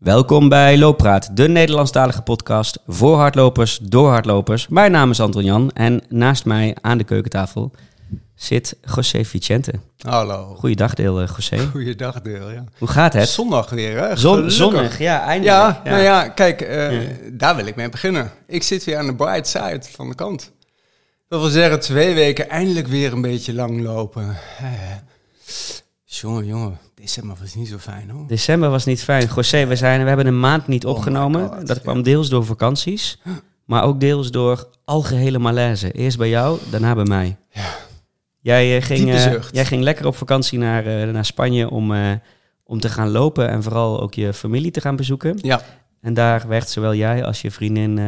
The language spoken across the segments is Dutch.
Welkom bij Looppraat, de Nederlandstalige podcast voor hardlopers, door hardlopers. Mijn naam is Anton Jan en naast mij aan de keukentafel zit José Vicente. Hallo. Goeiedag deel, eh, José. Goeiedag, Deel. Ja. Hoe gaat het? Zondag weer, hè? Zon, zonnig, ja, eindelijk. Ja, nou ja, kijk, eh, Ja. daar wil ik mee beginnen. Ik zit weer aan de bright side van de kant. Dat wil zeggen, twee weken eindelijk weer een beetje lang lopen. Eh, jongen, jongen, december was niet zo fijn, hoor. December was niet fijn. José, we, zijn, we hebben een maand niet Oh opgenomen. God, dat ja. kwam deels door vakanties, maar ook deels door algehele malaise. Eerst bij jou, daarna bij mij. Ja. Jij, eh, ging, zucht. jij ging lekker op vakantie naar, eh, naar Spanje om, om te gaan lopen en vooral ook je familie te gaan bezoeken. Ja, En daar werd zowel jij als je vriendin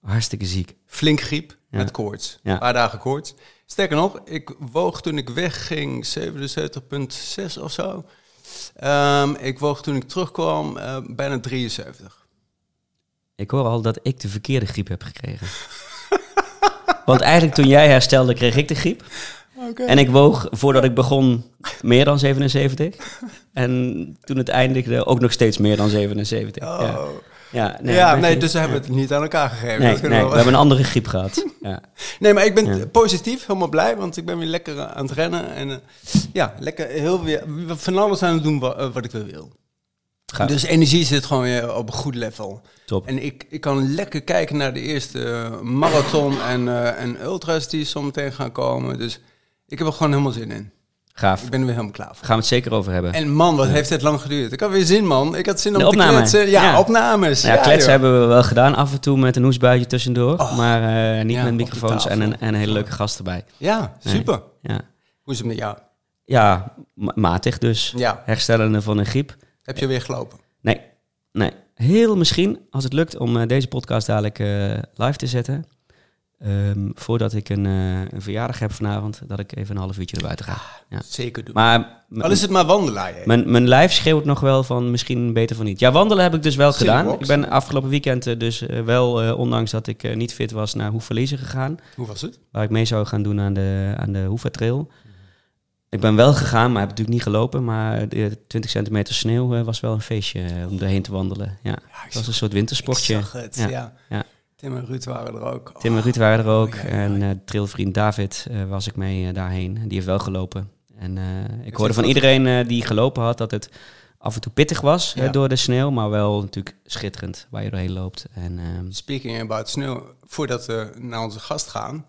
hartstikke ziek. flink griep Ja. met koorts. Ja. Een paar dagen koorts. Sterker nog, ik woog toen ik wegging 77,6 of zo. Ehm, ik woog toen ik terugkwam eh, bijna 73. Ik hoor al dat ik de verkeerde griep heb gekregen. Want eigenlijk toen jij herstelde, kreeg ik de griep. En ik woog voordat ik begon meer dan 77. En toen het eindigde ook nog steeds meer dan 77. Ja, Oh. ja, nee, ja, ik ben nee, dus we hebben het niet aan elkaar gegeven. Nee, nee, we hebben een andere griep gehad. Ja. nee, maar ik ben Ja. positief, helemaal blij, want ik ben weer lekker eh, aan het rennen. En eh, ja, lekker heel weer van alles aan het doen eh, wat ik weer wil. Gaaf. Dus energie zit gewoon weer op een goed level. Top. En ik, ik kan lekker kijken naar de eerste marathon en, en ultras die zometeen gaan komen. Dus ik heb er gewoon helemaal zin in. Gaaf. Ik ben er weer helemaal klaar voor. Gaan we het zeker over hebben. En man, wat heeft het lang geduurd. Ik had weer zin, man. Ik had zin om De te opname. kletsen. Ja, Ja. opnames. Nou ja, kletsen joh. hebben we wel gedaan af en toe met een hoesbuitje tussendoor. Oh. maar eh, niet met microfoons en een, en een hele leuke gast erbij. Ja, Nee. super. Ja, Hoe is het met jou? ja ma- matig dus. Ja, Herstellende van een griep. heb je weer gelopen? Nee, nee. Heel misschien, als het lukt om eh, deze podcast dadelijk eh, live te zetten. Ehm, voordat ik een, eh, een verjaardag heb vanavond, dat ik even een half uurtje naar buiten ga. Ja. Zeker doen. Maar Al is het maar wandelen. hè? mijn, mijn lijf schreeuwt nog wel van misschien beter van niet. Ja, wandelen heb ik dus wel gedaan. walks. Ik ben afgelopen weekend eh, dus eh, wel, ondanks dat ik niet fit was, naar Hoefverliezen gegaan. Hoe was het? Waar ik mee zou gaan doen aan de, aan de Hoefa Trail. Ik ben wel gegaan, maar heb natuurlijk niet gelopen. Maar de 20 centimeter sneeuw was wel een feestje om erheen te wandelen. Ja, Ja, ik het was een soort wintersportje. Ik zag het, Ja, ja. ja. Tim en Ruud waren er ook. Tim en Ruud waren er ook. Oh, ja, ja, En ja. eh trailvriend David eh, was ik mee eh, daarheen. Die heeft wel gelopen. En ik hoorde van iedereen die gelopen had dat het af en toe pittig was Ja. door de sneeuw. Maar wel natuurlijk schitterend waar je doorheen loopt. En ehm, Speaking about sneeuw, voordat we naar onze gast gaan.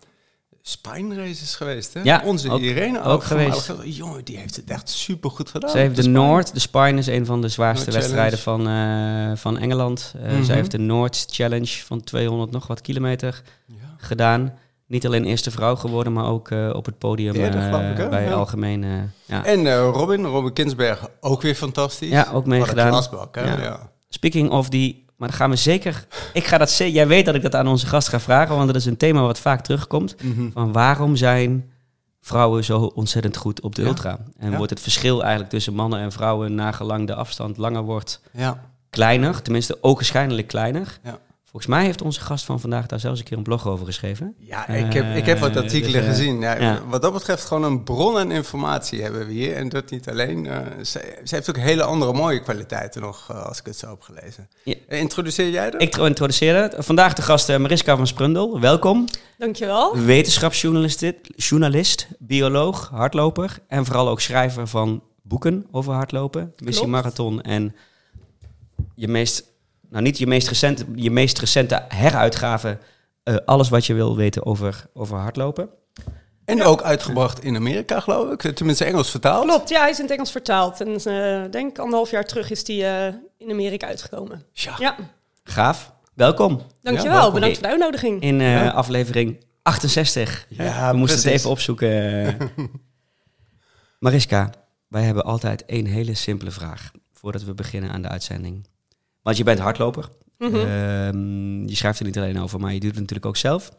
Spine race is geweest, hè? Ja, Onze ook- Irene ook voormalig- geweest. Jongen, die heeft het echt super goed gedaan. Ze heeft de Spine. Noord, de Spine is een van de zwaarste Noord wedstrijden van, eh, van Engeland. Mhm. Zij heeft de Noord Challenge van 200 nog wat kilometer Ja. gedaan. Niet alleen eerste vrouw geworden, maar ook eh, op het podium ik, bij Ja. algemeen. eh, ja. En Robin, Robin Kinsberg, ook weer fantastisch. Ja, ook Wat een meegedaan. klasbak, hè? Ja. Ja. Speaking of die, maar dan gaan we zeker. Ik ga dat ze- Jij weet dat ik dat aan onze gast ga vragen, want dat is een thema wat vaak terugkomt. Mhm. Van waarom zijn vrouwen zo ontzettend goed op de Ja. ultra? En Ja. wordt het verschil eigenlijk tussen mannen en vrouwen nagelang de afstand langer wordt ja. kleiner, tenminste ook waarschijnlijk kleiner. Ja. Volgens mij heeft onze gast van vandaag daar zelfs een keer een blog over geschreven. Ja, ik heb, ik heb wat Eh, artikelen dus, eh, gezien. Ja, ja. Wat dat betreft gewoon een bron aan informatie hebben we hier. En dat niet alleen. eh, ze, ze heeft ook hele andere mooie kwaliteiten nog, als ik het zo heb gelezen. Ja. Introduceer jij dat? Ik introduceer het. Vandaag de gast eh, Mariska van Sprundel. Welkom. Dankjewel. Wetenschapsjournalist, journalist, bioloog, hardloper en vooral ook schrijver van boeken over hardlopen. Missie. Marathon en je meest, nou niet je meest recente, je meest recente heruitgave. eh, alles wat je wil weten over, over hardlopen. En ook uitgebracht in Amerika, geloof ik. Tenminste Engels vertaald. Klopt, ja, hij is in het Engels vertaald. En eh, ik denk anderhalf jaar terug is die eh, in Amerika uitgekomen. Ja. Ja, Gaaf. Welkom dankjewel. welkom. Bedankt voor de uitnodiging. in eh, Ja. aflevering 68. Ja, We moesten het even opzoeken. Mariska, wij hebben altijd één hele simpele vraag voordat we beginnen aan de uitzending. Want je bent hardloper. Mhm. Ehm, je schrijft er niet alleen over, maar je doet het natuurlijk ook zelf.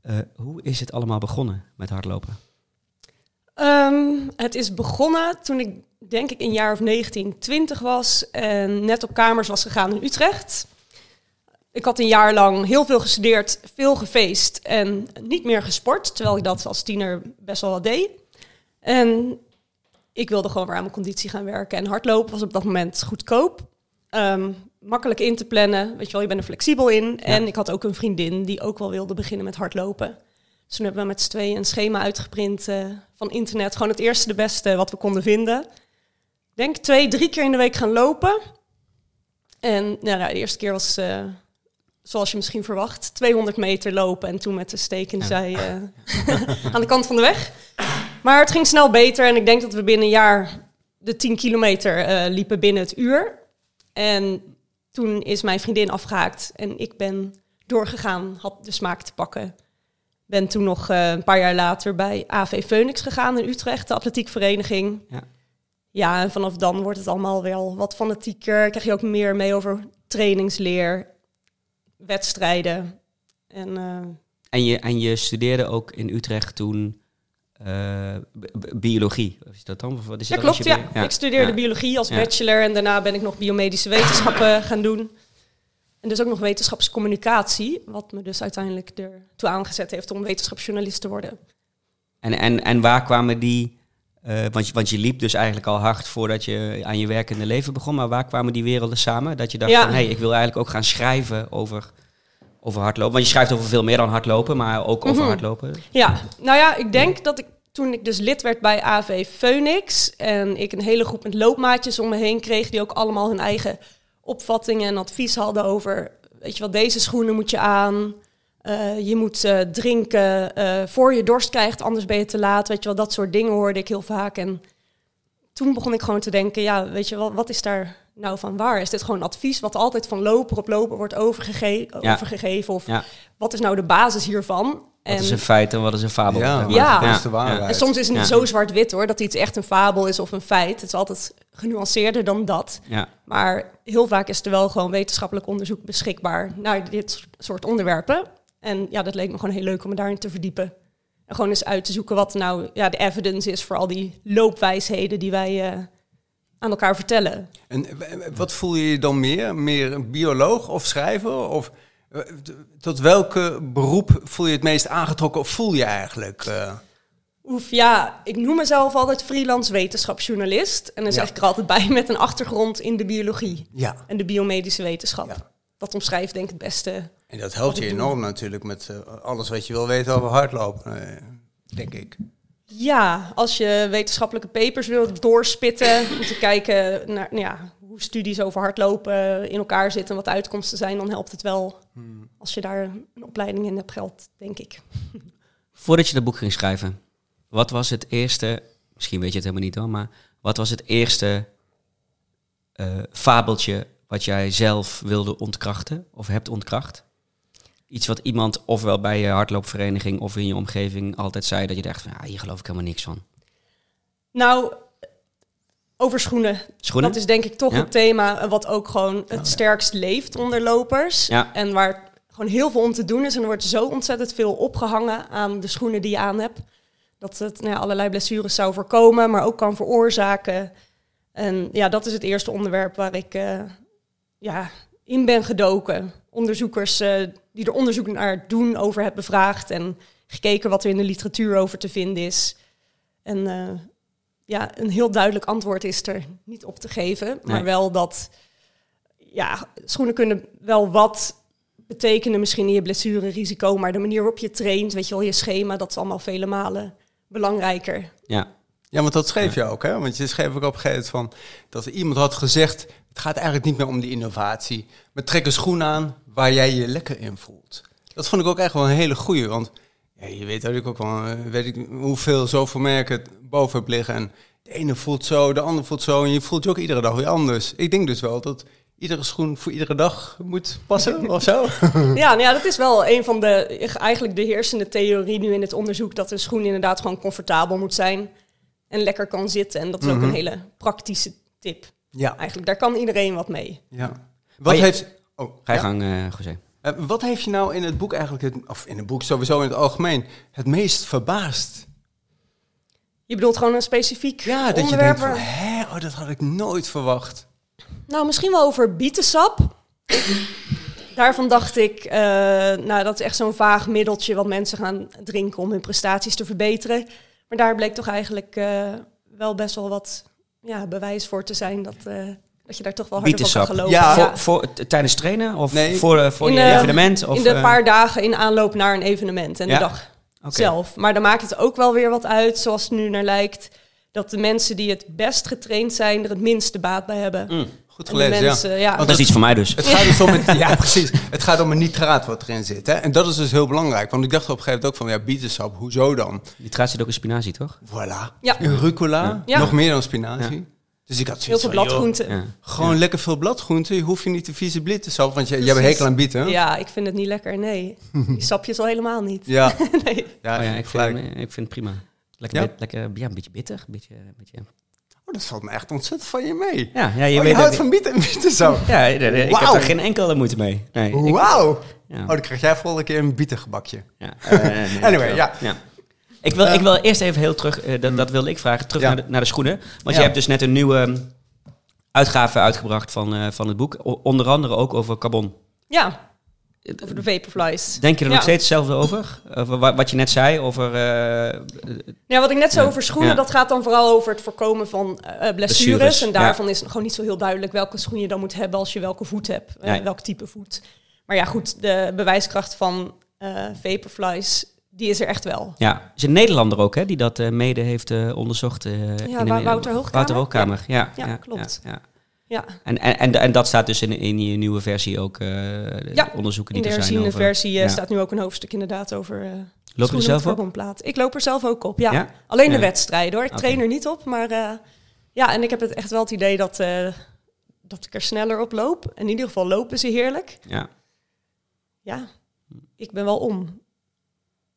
Eh, hoe is het allemaal begonnen met hardlopen? Ehm, het is begonnen toen ik denk ik een jaar of 19, 20 was en net op kamers was gegaan in Utrecht. Ik had een jaar lang heel veel gestudeerd, veel gefeest en niet meer gesport, terwijl ik dat als tiener best wel wat deed. En ik wilde gewoon weer aan mijn conditie gaan werken en hardlopen was op dat moment goedkoop. Ehm, makkelijk in te plannen. Weet je wel, je bent er flexibel in. En ik had ook een vriendin die ook wel wilde beginnen met hardlopen. Dus toen hebben we met z'n tweeën een schema uitgeprint uh, van internet. Gewoon het eerste de beste wat we konden vinden. Denk twee, drie keer in de week gaan lopen. En nou, de eerste keer was, uh, zoals je misschien verwacht, 200 meter lopen. En toen met de steek in de zij uh, aan de kant van de weg. Maar het ging snel beter. En ik denk dat we binnen een jaar de 10 kilometer liepen binnen het uur. En toen is mijn vriendin afgehaakt en ik ben doorgegaan, had de smaak te pakken. Ben toen nog uh, een paar jaar later bij AV Phoenix gegaan in Utrecht, de atletiekvereniging. Ja. ja, en vanaf dan wordt het allemaal wel wat fanatieker. Krijg je ook meer mee over trainingsleer, wedstrijden. En, uh, en, je, en je studeerde ook in Utrecht toen biologie. Is dat dan? Wat is ja, klopt. Ja. Ik studeerde biologie als bachelor en daarna ben ik nog biomedische wetenschappen gaan doen. En dus ook nog wetenschapscommunicatie, wat me dus uiteindelijk ertoe aangezet heeft om wetenschapsjournalist te worden. En, en, en waar kwamen die, uh, want, je, want je liep dus eigenlijk al hard voordat je aan je werkende leven begon, maar waar kwamen die werelden samen? Dat je dacht van, hé, hey, ik wil eigenlijk ook gaan schrijven over over hardlopen? Want je schrijft over veel meer dan hardlopen, maar ook over mhm. hardlopen. Ja, nou ja, ik denk dat ik toen ik dus lid werd bij AV Phoenix en ik een hele groep met loopmaatjes om me heen kreeg, die ook allemaal hun eigen opvattingen en advies hadden over, weet je wel, deze schoenen moet je aan. Uh, je moet uh, drinken uh, voor je dorst krijgt, anders ben je te laat. Weet je wel, dat soort dingen hoorde ik heel vaak. En toen begon ik gewoon te denken, ja, weet je wel, wat is daar nou van waar? Is dit gewoon advies wat altijd van loper op loper wordt overgege overgegeven? Of wat is nou de basis hiervan? Wat is een feit en wat is een fabel? Ja, ja. Is de waarheid. En soms is het niet zo zwart-wit hoor, dat iets echt een fabel is of een feit. Het is altijd genuanceerder dan dat. Ja. Maar heel vaak is er wel gewoon wetenschappelijk onderzoek beschikbaar naar dit soort onderwerpen. En ja, dat leek me gewoon heel leuk om me daarin te verdiepen. Gewoon eens uit te zoeken wat nou ja, de evidence is voor al die loopwijsheden die wij uh, aan elkaar vertellen. En wat voel je je dan meer? Meer een bioloog of schrijver? Of eh, tot welke beroep voel je het meest aangetrokken of voel je eigenlijk? Uh... Oef, ja, ik noem mezelf altijd freelance wetenschapsjournalist. En dan zeg ik er altijd bij met een achtergrond in de biologie ja. en de biomedische wetenschap. Ja. Dat omschrijft denk ik het beste. En dat helpt je enorm natuurlijk met uh, alles wat je wil weten over hardlopen, denk ik. Ja, als je wetenschappelijke papers wilt doorspitten om te kijken naar nou ja, hoe studies over hardlopen in elkaar zitten en wat de uitkomsten zijn, dan helpt het wel hmm. als je daar een opleiding in hebt geld, denk ik. Voordat je dat boek ging schrijven, wat was het eerste, misschien weet je het helemaal niet hoor, maar wat was het eerste uh, fabeltje wat jij zelf wilde ontkrachten of hebt ontkracht? Iets wat iemand ofwel bij je hardloopvereniging of in je omgeving altijd zei dat je dacht van ja, hier geloof ik helemaal niks van? Nou, over schoenen. schoenen. Dat is denk ik toch ja. het thema wat ook gewoon het sterkst leeft onder lopers. Ja. En waar gewoon heel veel om te doen is. En er wordt zo ontzettend veel opgehangen aan de schoenen die je aan hebt. Dat het nou ja, allerlei blessures zou voorkomen, maar ook kan veroorzaken. En ja, dat is het eerste onderwerp waar ik uh, ja, in ben gedoken. Onderzoekers uh, die er onderzoek naar doen over het bevraagd en gekeken wat er in de literatuur over te vinden is. En uh, ja, een heel duidelijk antwoord is er niet op te geven, maar wel dat ja, schoenen kunnen wel wat betekenen misschien in je blessurerisico, maar de manier waarop je traint, weet je wel, je schema, dat is allemaal vele malen belangrijker. Ja. Ja, want dat schreef je ook, hè? Want je schreef ook op een gegeven moment van dat iemand had gezegd: het gaat eigenlijk niet meer om die innovatie, maar trek een schoen aan waar jij je lekker in voelt. Dat vond ik ook echt wel een hele goeie, want ja, je weet natuurlijk ook wel, eh, weet ik hoeveel zoveel merken boven liggen. En de ene voelt zo, de ander voelt zo, en je voelt je ook iedere dag weer anders. Ik denk dus wel dat iedere schoen voor iedere dag moet passen of zo. Ja, nou ja, dat is wel een van de, eigenlijk de heersende theorie nu in het onderzoek, dat een schoen inderdaad gewoon comfortabel moet zijn en lekker kan zitten. En dat is ook een mhm. hele praktische tip. Ja. Eigenlijk, daar kan iedereen wat mee. Ja. Wat heeft... Oh, Ga je gang, uh, José. Uh, wat heeft je nou in het boek eigenlijk, het, of in het boek sowieso in het algemeen, het meest verbaasd? Je bedoelt gewoon een specifiek Ja, dat je denkt van, hè, oh, dat had ik nooit verwacht. Nou, misschien wel over bietensap. Daarvan dacht ik, uh, nou, dat is echt zo'n vaag middeltje wat mensen gaan drinken om hun prestaties te verbeteren. Maar daar bleek toch eigenlijk uh, wel best wel wat ja, bewijs voor te zijn dat uh, Dat je daar toch wel harder van kan gelopen. Ja. Voor, voor, tijdens trainen of Nee. voor, eh, voor In je de- evenement? Of, in de eh, paar dagen in aanloop naar een evenement en Ja? de dag oké. zelf. Maar dan maakt het ook wel weer wat uit, zoals het nu naar lijkt, dat de mensen die het best getraind zijn er het minste baat bij hebben. Mm, Goed gelezen, ja. mensen, ja. dat is iets voor mij dus. Het gaat dus om het, ja, precies. Het gaat om een nitraat wat erin zit. Hè? En dat is dus heel belangrijk. Want ik dacht op een gegeven moment ook van, ja, bietensap, hoezo dan? Nitraat zit ook in spinazie, toch? Voilà. Ja. Rucola, Ja. nog meer dan spinazie. Dus ik had Heel veel bladgroenten. Ja. Gewoon lekker veel bladgroenten. Je hoeft je niet te vieze bietensap, want je, je hebt een Precies. hekel aan bieten. Ja, ik vind het niet lekker, nee. Die sapjes al helemaal niet. Ja, nee. ja, oh ja, ik vind, ik vind het prima. Lekker, Ja? bit- lekker ja, een beetje bitter. Een beetje, een beetje... Oh, dat valt me echt ontzettend van je mee. Ja, ja, je oh, weet houdt van bieten en bietensap. Ja, nee, nee, ik heb Wauw. er geen enkele moeite mee. Nee, Wauw. ja. Oh, dan krijg jij volgende keer een bietengebakje. Ja, nee, Anyway, ja. Ik wil, Eh, ik wil eerst even heel terug, eh, dat, dat wilde ik vragen, terug Ja. naar, de, naar de schoenen. Want Ja. je hebt dus net een nieuwe um, uitgave uitgebracht van, eh, van het boek. O- onder andere ook over carbon. Ja, over de vaporflies. Denk je er nog steeds hetzelfde over? Over wa- wat je net zei, over... eh, Ja, wat ik net zei over schoenen, Ja. dat gaat dan vooral over het voorkomen van eh, blessures. Blessures, En daarvan is gewoon niet zo heel duidelijk welke schoen je dan moet hebben als je welke voet hebt. eh, Nee. welk type voet. Maar ja, goed, de bewijskracht van eh vaporflies, die is er echt wel. ja, is een Nederlander ook, hè, die dat eh, mede heeft eh, onderzocht. eh, in de- Wou- Wouter Hoogkamer? Wouter Hoogkamer, ja. Ja, klopt. Ja, ja. Ja, En, en, en, en dat staat dus in, in je nieuwe versie ook, de Ja, onderzoeken in die de er zijn herziende over... versie ja. staat nu ook een hoofdstuk inderdaad over Loop je er zelf op? Ik loop er zelf ook op, ja. Ja? Alleen de Ja. wedstrijden hoor. Ik train er niet op, maar ja, en ik heb het echt wel het idee dat, dat ik er sneller op loop. In ieder geval lopen ze heerlijk. Ja. Ja, ik ben wel om.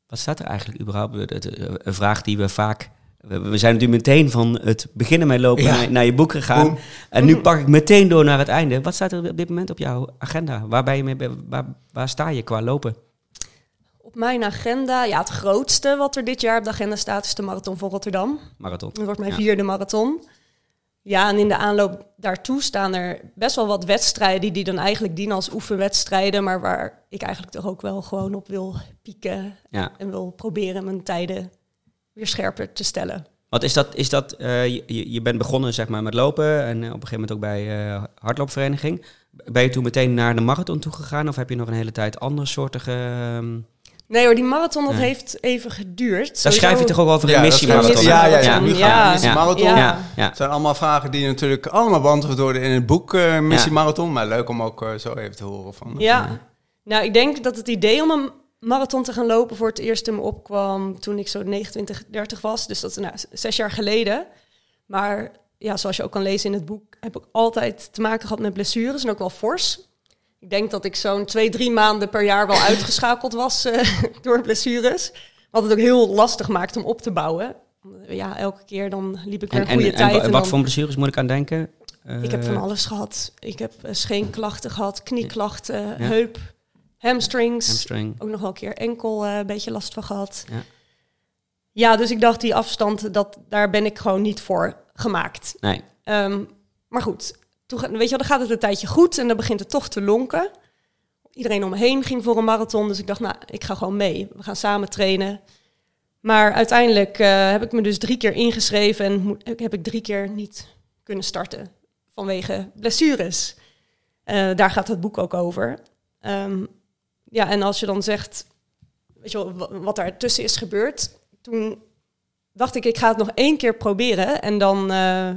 Wat staat er eigenlijk überhaupt? Het- Een vraag die we vaak... We we zijn natuurlijk meteen van het beginnen met lopen Ja. naar, naar je boek gegaan. Boom. En nu pak ik meteen door naar het einde. Wat staat er op dit moment op jouw agenda? Waar, ben je mee, waar, waar sta je qua lopen? Op mijn agenda, ja, het grootste wat er dit jaar op de agenda staat, is de Marathon van Rotterdam. Marathon. Dat wordt mijn Ja. vierde marathon. Ja, en in de aanloop daartoe staan er best wel wat wedstrijden die dan eigenlijk dienen als oefenwedstrijden, maar waar ik eigenlijk toch ook wel gewoon op wil pieken Ja. en wil proberen mijn tijden weer scherper te stellen. Want is dat, is dat eh, je, je- bent begonnen zeg maar, met lopen en op een gegeven moment ook bij eh hardloopvereniging. Ben je toen meteen naar de marathon toe gegaan of heb je nog een hele tijd andere soortige... Nee hoor, die marathon dat heeft even geduurd. Daar Sowieso- schrijf je toch ook over een missiemarathon? Ja, ja, ja. Nu gaan we Ja. Missie Ja. Marathon. Ja. Ja, ja. Het zijn allemaal vragen die natuurlijk allemaal beantwoord worden in het boek eh, Missie Marathon. Maar leuk om ook eh, zo even te horen van. Ja, nou ik denk dat het idee om een marathon te gaan lopen voor het eerst in me opkwam toen ik zo 29, 30 was. Dus dat is nou, zes jaar geleden. Maar ja, zoals je ook kan lezen in het boek, heb ik altijd te maken gehad met blessures en ook wel fors. Ik denk dat ik zo'n twee, drie maanden per jaar wel uitgeschakeld was eh, door blessures. Wat het ook heel lastig maakt om op te bouwen. Ja, elke keer dan liep ik weer En, een goede en, tijd. en, en wat dan- voor blessures moet ik aan denken? ik heb Eh, van alles gehad. Ik heb eh, scheenklachten gehad, knieklachten, Ja. heup, hamstrings. Hamstring. Ook nog wel een keer enkel eh, een beetje last van gehad. Ja. Ja. dus ik dacht die afstand, dat, daar ben ik gewoon niet voor gemaakt. Nee. Ehm, maar goed, toen, weet je wel, dan gaat het een tijdje goed en dan begint het toch te lonken. Iedereen om me heen ging voor een marathon, dus ik dacht, nou, ik ga gewoon mee. We gaan samen trainen. Maar uiteindelijk eh, heb ik me dus drie keer ingeschreven en heb ik drie keer niet kunnen starten vanwege blessures. Eh, daar gaat het boek ook over. Ehm, ja, en als je dan zegt, weet je wel, wa- wat daar tussen is gebeurd, toen dacht ik, ik ga het nog één keer proberen en dan eh,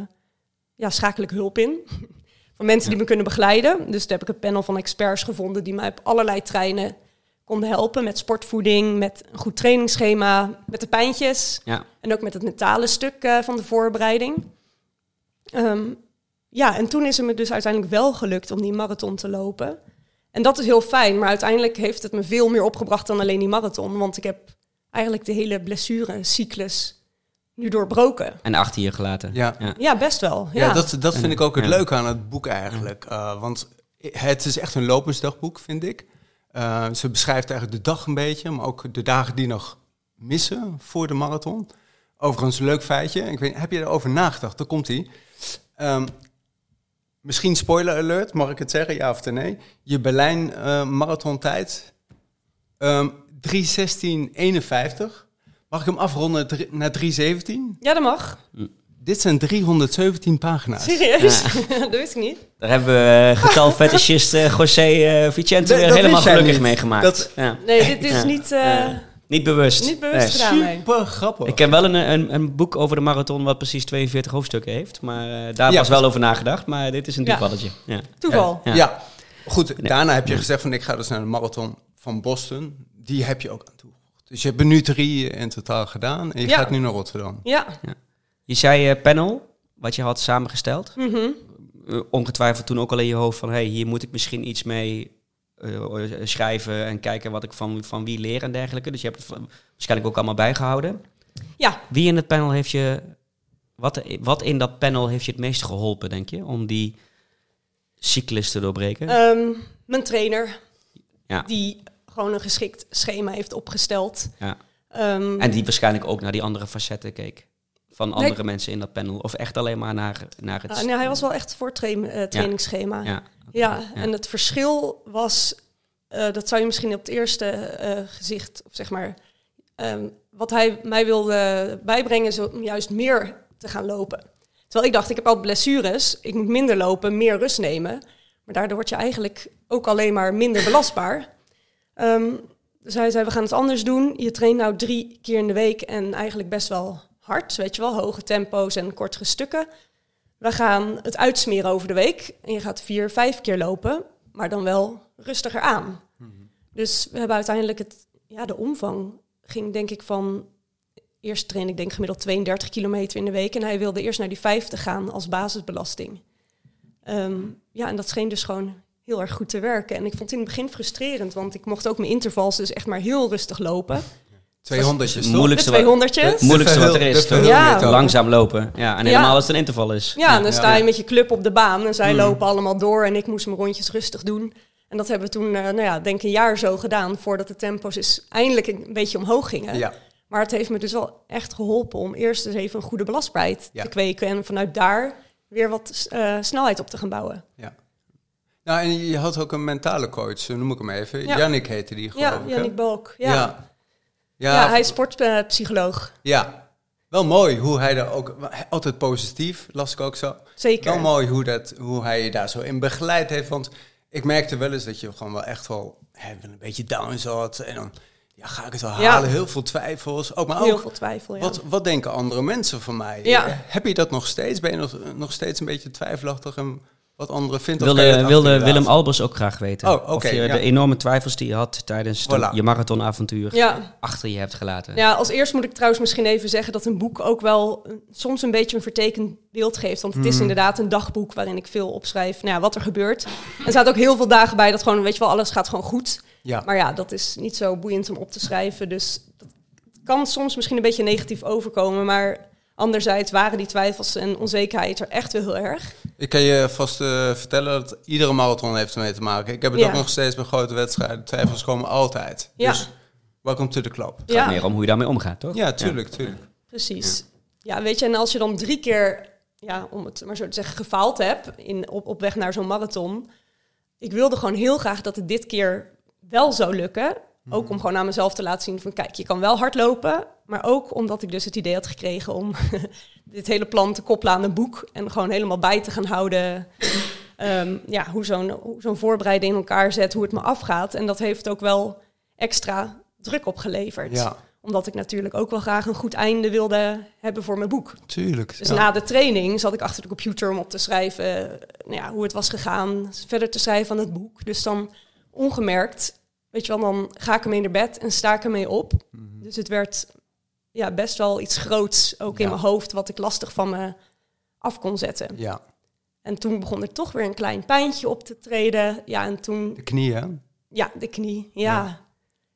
ja, schakel ik hulp in van mensen die me kunnen begeleiden. Dus toen heb ik een panel van experts gevonden die mij op allerlei treinen konden helpen met sportvoeding, met een goed trainingsschema, met de pijntjes Ja. en ook met het mentale stuk eh, van de voorbereiding. Ehm, ja, en toen is het me dus uiteindelijk wel gelukt om die marathon te lopen. En dat is heel fijn, maar uiteindelijk heeft het me veel meer opgebracht dan alleen die marathon. Want ik heb eigenlijk de hele blessurecyclus nu doorbroken. En achter je gelaten. Ja. ja. Ja, best wel. Ja, Ja, dat, dat vind ik ook het Ja. leuke aan het boek eigenlijk. Eh, want het is echt een lopensdagboek, vind ik. Eh, ze beschrijft eigenlijk de dag een beetje, maar ook de dagen die nog missen voor de marathon. Overigens, een leuk feitje. Ik weet, heb je erover nagedacht? Daar komt hij. misschien spoiler alert, mag ik het zeggen, ja of nee? Je Berlijn eh marathontijd, ehm 3.16.51. Mag ik hem afronden naar 3.17? ja dat mag. Dit zijn 317 pagina's. Serieus? dat wist ik niet. Daar hebben we uh, getalfetischist uh, José uh, Vicente weer helemaal gelukkig mee gemaakt. Dat, ja. Nee, dit is ja. niet... niet bewust. Niet bewust nee. gedaan, Super grappig. Ik heb wel een, een, een, boek over de marathon wat precies 42 hoofdstukken heeft. Maar daar was wel over nagedacht. Maar dit is een toevalletje. Ja. Toeval. Ja. Goed, daarna heb je gezegd van ik ga dus naar de marathon van Boston. Die heb je ook. Dus je hebt er nu drie in totaal gedaan en je gaat nu naar Rotterdam. Ja. Je zei uh, panel, wat je had samengesteld. Mm ongetwijfeld toen ook al in je hoofd van... hey, hier moet ik misschien iets mee uh, schrijven... en kijken wat ik van, van wie leer en dergelijke. Dus je hebt het waarschijnlijk ook allemaal bijgehouden. Ja. Wie in het panel heeft je... Wat, wat in dat panel heeft je het meest geholpen, denk je? Om die cyclus te doorbreken? Um, mijn trainer. Ja. Die gewoon een geschikt schema heeft opgesteld. Ja. Um, en die waarschijnlijk ook naar die andere facetten keek van andere mensen in dat panel? Of echt alleen maar naar, naar het... Uh, nee, hij was wel echt voor tra uh, trainingsschema. Ja. Ja. en het verschil was... Uh, dat zou je misschien op het eerste uh, gezicht, of zeg maar... Um, wat hij mij wilde bijbrengen is om juist meer te gaan lopen. Terwijl ik dacht, ik heb al blessures, ik moet minder lopen, meer rust nemen. Maar daardoor word je eigenlijk ook alleen maar minder belastbaar. Um, dus hij zei, we gaan het anders doen. Je traint nou drie keer in de week en eigenlijk best wel hard, weet je wel, hoge tempo's en kortere stukken. We gaan het uitsmeren over de week en je gaat vier, vijf keer lopen, maar dan wel rustiger aan. Dus we hebben uiteindelijk het, ja, de omvang ging denk ik van, eerst train ik denk gemiddeld 32 kilometer in de week en hij wilde eerst naar die 50 gaan als basisbelasting. Um, ja, en dat scheen dus gewoon heel erg goed te werken. En ik vond het in het begin frustrerend, want ik mocht ook mijn intervals dus echt maar heel rustig lopen. 200 Het moeilijkste, de wat, het moeilijkste wat er is. de Ja. Langzaam lopen. Ja, en helemaal als het een interval is. Ja, en dan sta je met je club op de baan en zij lopen allemaal door en ik moest mijn rondjes rustig doen. En dat hebben we toen, uh, nou ja, denk ik een jaar zo gedaan voordat de tempo's dus eindelijk een beetje omhoog gingen. Ja. Maar het heeft me dus wel echt geholpen om eerst eens even een goede belastbaarheid Ja. te kweken en vanuit daar weer wat eh, snelheid op te gaan bouwen. Ja. Nou, en je had ook een mentale coach, noem ik hem even. Ja. Jannik heette die, geloof Ja, ik. Jannik Balk. Ja, ja. Ja. Ja, hij is sportpsycholoog. ja. Wel mooi hoe hij daar ook... Altijd positief, las ik ook zo. Zeker. Wel mooi hoe, dat, hoe hij je daar zo in begeleid heeft. Want ik merkte wel eens dat je gewoon wel echt wel hè, een beetje down zat. En dan ja, ga ik het wel Ja. halen. Heel veel twijfels. Ook, maar Heel ook, veel twijfel, ja. wat, wat denken andere mensen van mij? Ja. Heb je dat nog steeds? Ben je nog, nog steeds een beetje twijfelachtig en wat anderen je Wilde, dat wilde Willem? Albers ook graag weten. Oh, oké, of je ja. de enorme twijfels die je had tijdens Voilà. je marathonavontuur Ja. achter je hebt gelaten. Ja, als eerst moet ik trouwens misschien even zeggen dat een boek ook wel soms een beetje een vertekend beeld geeft. Want het is inderdaad een dagboek waarin ik veel opschrijf nou ja, wat er gebeurt. Er staat ook heel veel dagen bij dat gewoon, weet je wel, alles gaat gewoon goed. Ja. Maar ja, dat is niet zo boeiend om op te schrijven. Dus dat kan soms misschien een beetje negatief overkomen. Maar anderzijds waren die twijfels en onzekerheid er echt wel heel erg. Ik kan je vast eh, vertellen dat iedere marathon heeft ermee te maken. Ik heb het Ja. ook nog steeds bij grote wedstrijden. Twijfels komen altijd. Ja. Dus welcome to the club. Het gaat Ja. meer om hoe je daarmee omgaat, toch? Ja, tuurlijk, tuurlijk. Precies. Ja. weet je, en als je dan drie keer, ja, om het maar zo te zeggen, gefaald hebt in, op, op weg naar zo'n marathon. Ik wilde gewoon heel graag dat het dit keer wel zou lukken. Ook om gewoon aan mezelf te laten zien van, kijk, je kan wel hardlopen. Maar ook omdat ik dus het idee had gekregen om dit hele plan te koppelen aan een boek. En gewoon helemaal bij te gaan houden ehm, ja, hoe zo'n hoe zo'n voorbereiding in elkaar zet, hoe het me afgaat. En dat heeft ook wel extra druk opgeleverd Ja, omdat ik natuurlijk ook wel graag een goed einde wilde hebben voor mijn boek. tuurlijk. Dus ja. na de training zat ik achter de computer om op te schrijven nou ja, hoe het was gegaan. Verder te schrijven aan het boek. Dus dan ongemerkt, weet je wel, dan ga ik ermee naar bed en sta ik ermee op. Dus het werd ja, best wel iets groots ook in mijn hoofd wat ik lastig van me af kon zetten. Ja, En toen begon er toch weer een klein pijntje op te treden. Ja, en toen de knieën. ja, de knie. Ja. Ja.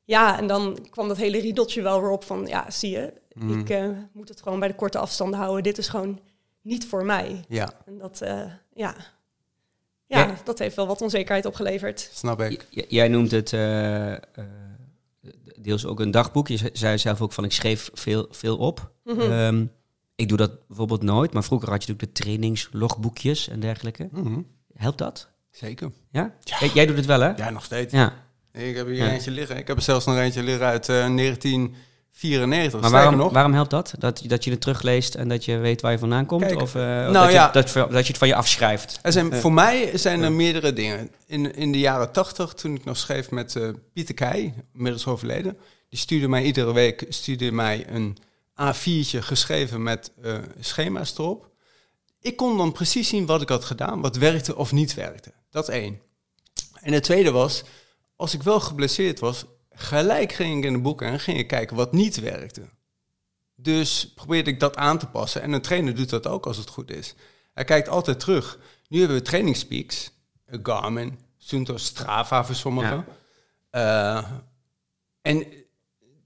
ja. en dan kwam dat hele riedeltje wel weer op van, ja, zie je, Mhm. ik eh, moet het gewoon bij de korte afstanden houden. Dit is gewoon niet voor mij. Ja, En dat, eh, ja. Ja, Ja. dat heeft wel wat onzekerheid opgeleverd. snap ik. J- jij noemt het eh, eh, deels ook een dagboek. Je ze- zei zelf ook van ik schreef veel, veel op. Mhm. Ehm, ik doe dat bijvoorbeeld nooit, maar vroeger had je natuurlijk de trainingslogboekjes en dergelijke. Mhm. Helpt dat? Zeker. Ja? Jij, jij doet het wel, hè? Ja, nog steeds. Ja. Ik heb hier Ja. eentje liggen. Ik heb er zelfs nog eentje liggen uit eh, 94. Maar Sterker waarom, nog, waarom helpt dat? dat? Dat je het terugleest en dat je weet waar je vandaan komt? Kijk, of eh, nou dat, ja. je, dat, dat je het van je afschrijft? Er zijn, voor mij zijn er meerdere dingen. In, in de jaren tachtig, toen ik nog schreef met eh, Pieter Keij, inmiddels overleden, die stuurde mij iedere week stuurde mij een A4'tje geschreven met eh, schema's erop. Ik kon dan precies zien wat ik had gedaan, wat werkte of niet werkte. Dat één. En het tweede was, als ik wel geblesseerd was, gelijk ging ik in de boeken en ging ik kijken wat niet werkte. Dus probeerde ik dat aan te passen. En een trainer doet dat ook als het goed is. Hij kijkt altijd terug. Nu hebben we trainingspeaks. eh, Garmin, Sunto Strava voor sommigen. Eh, en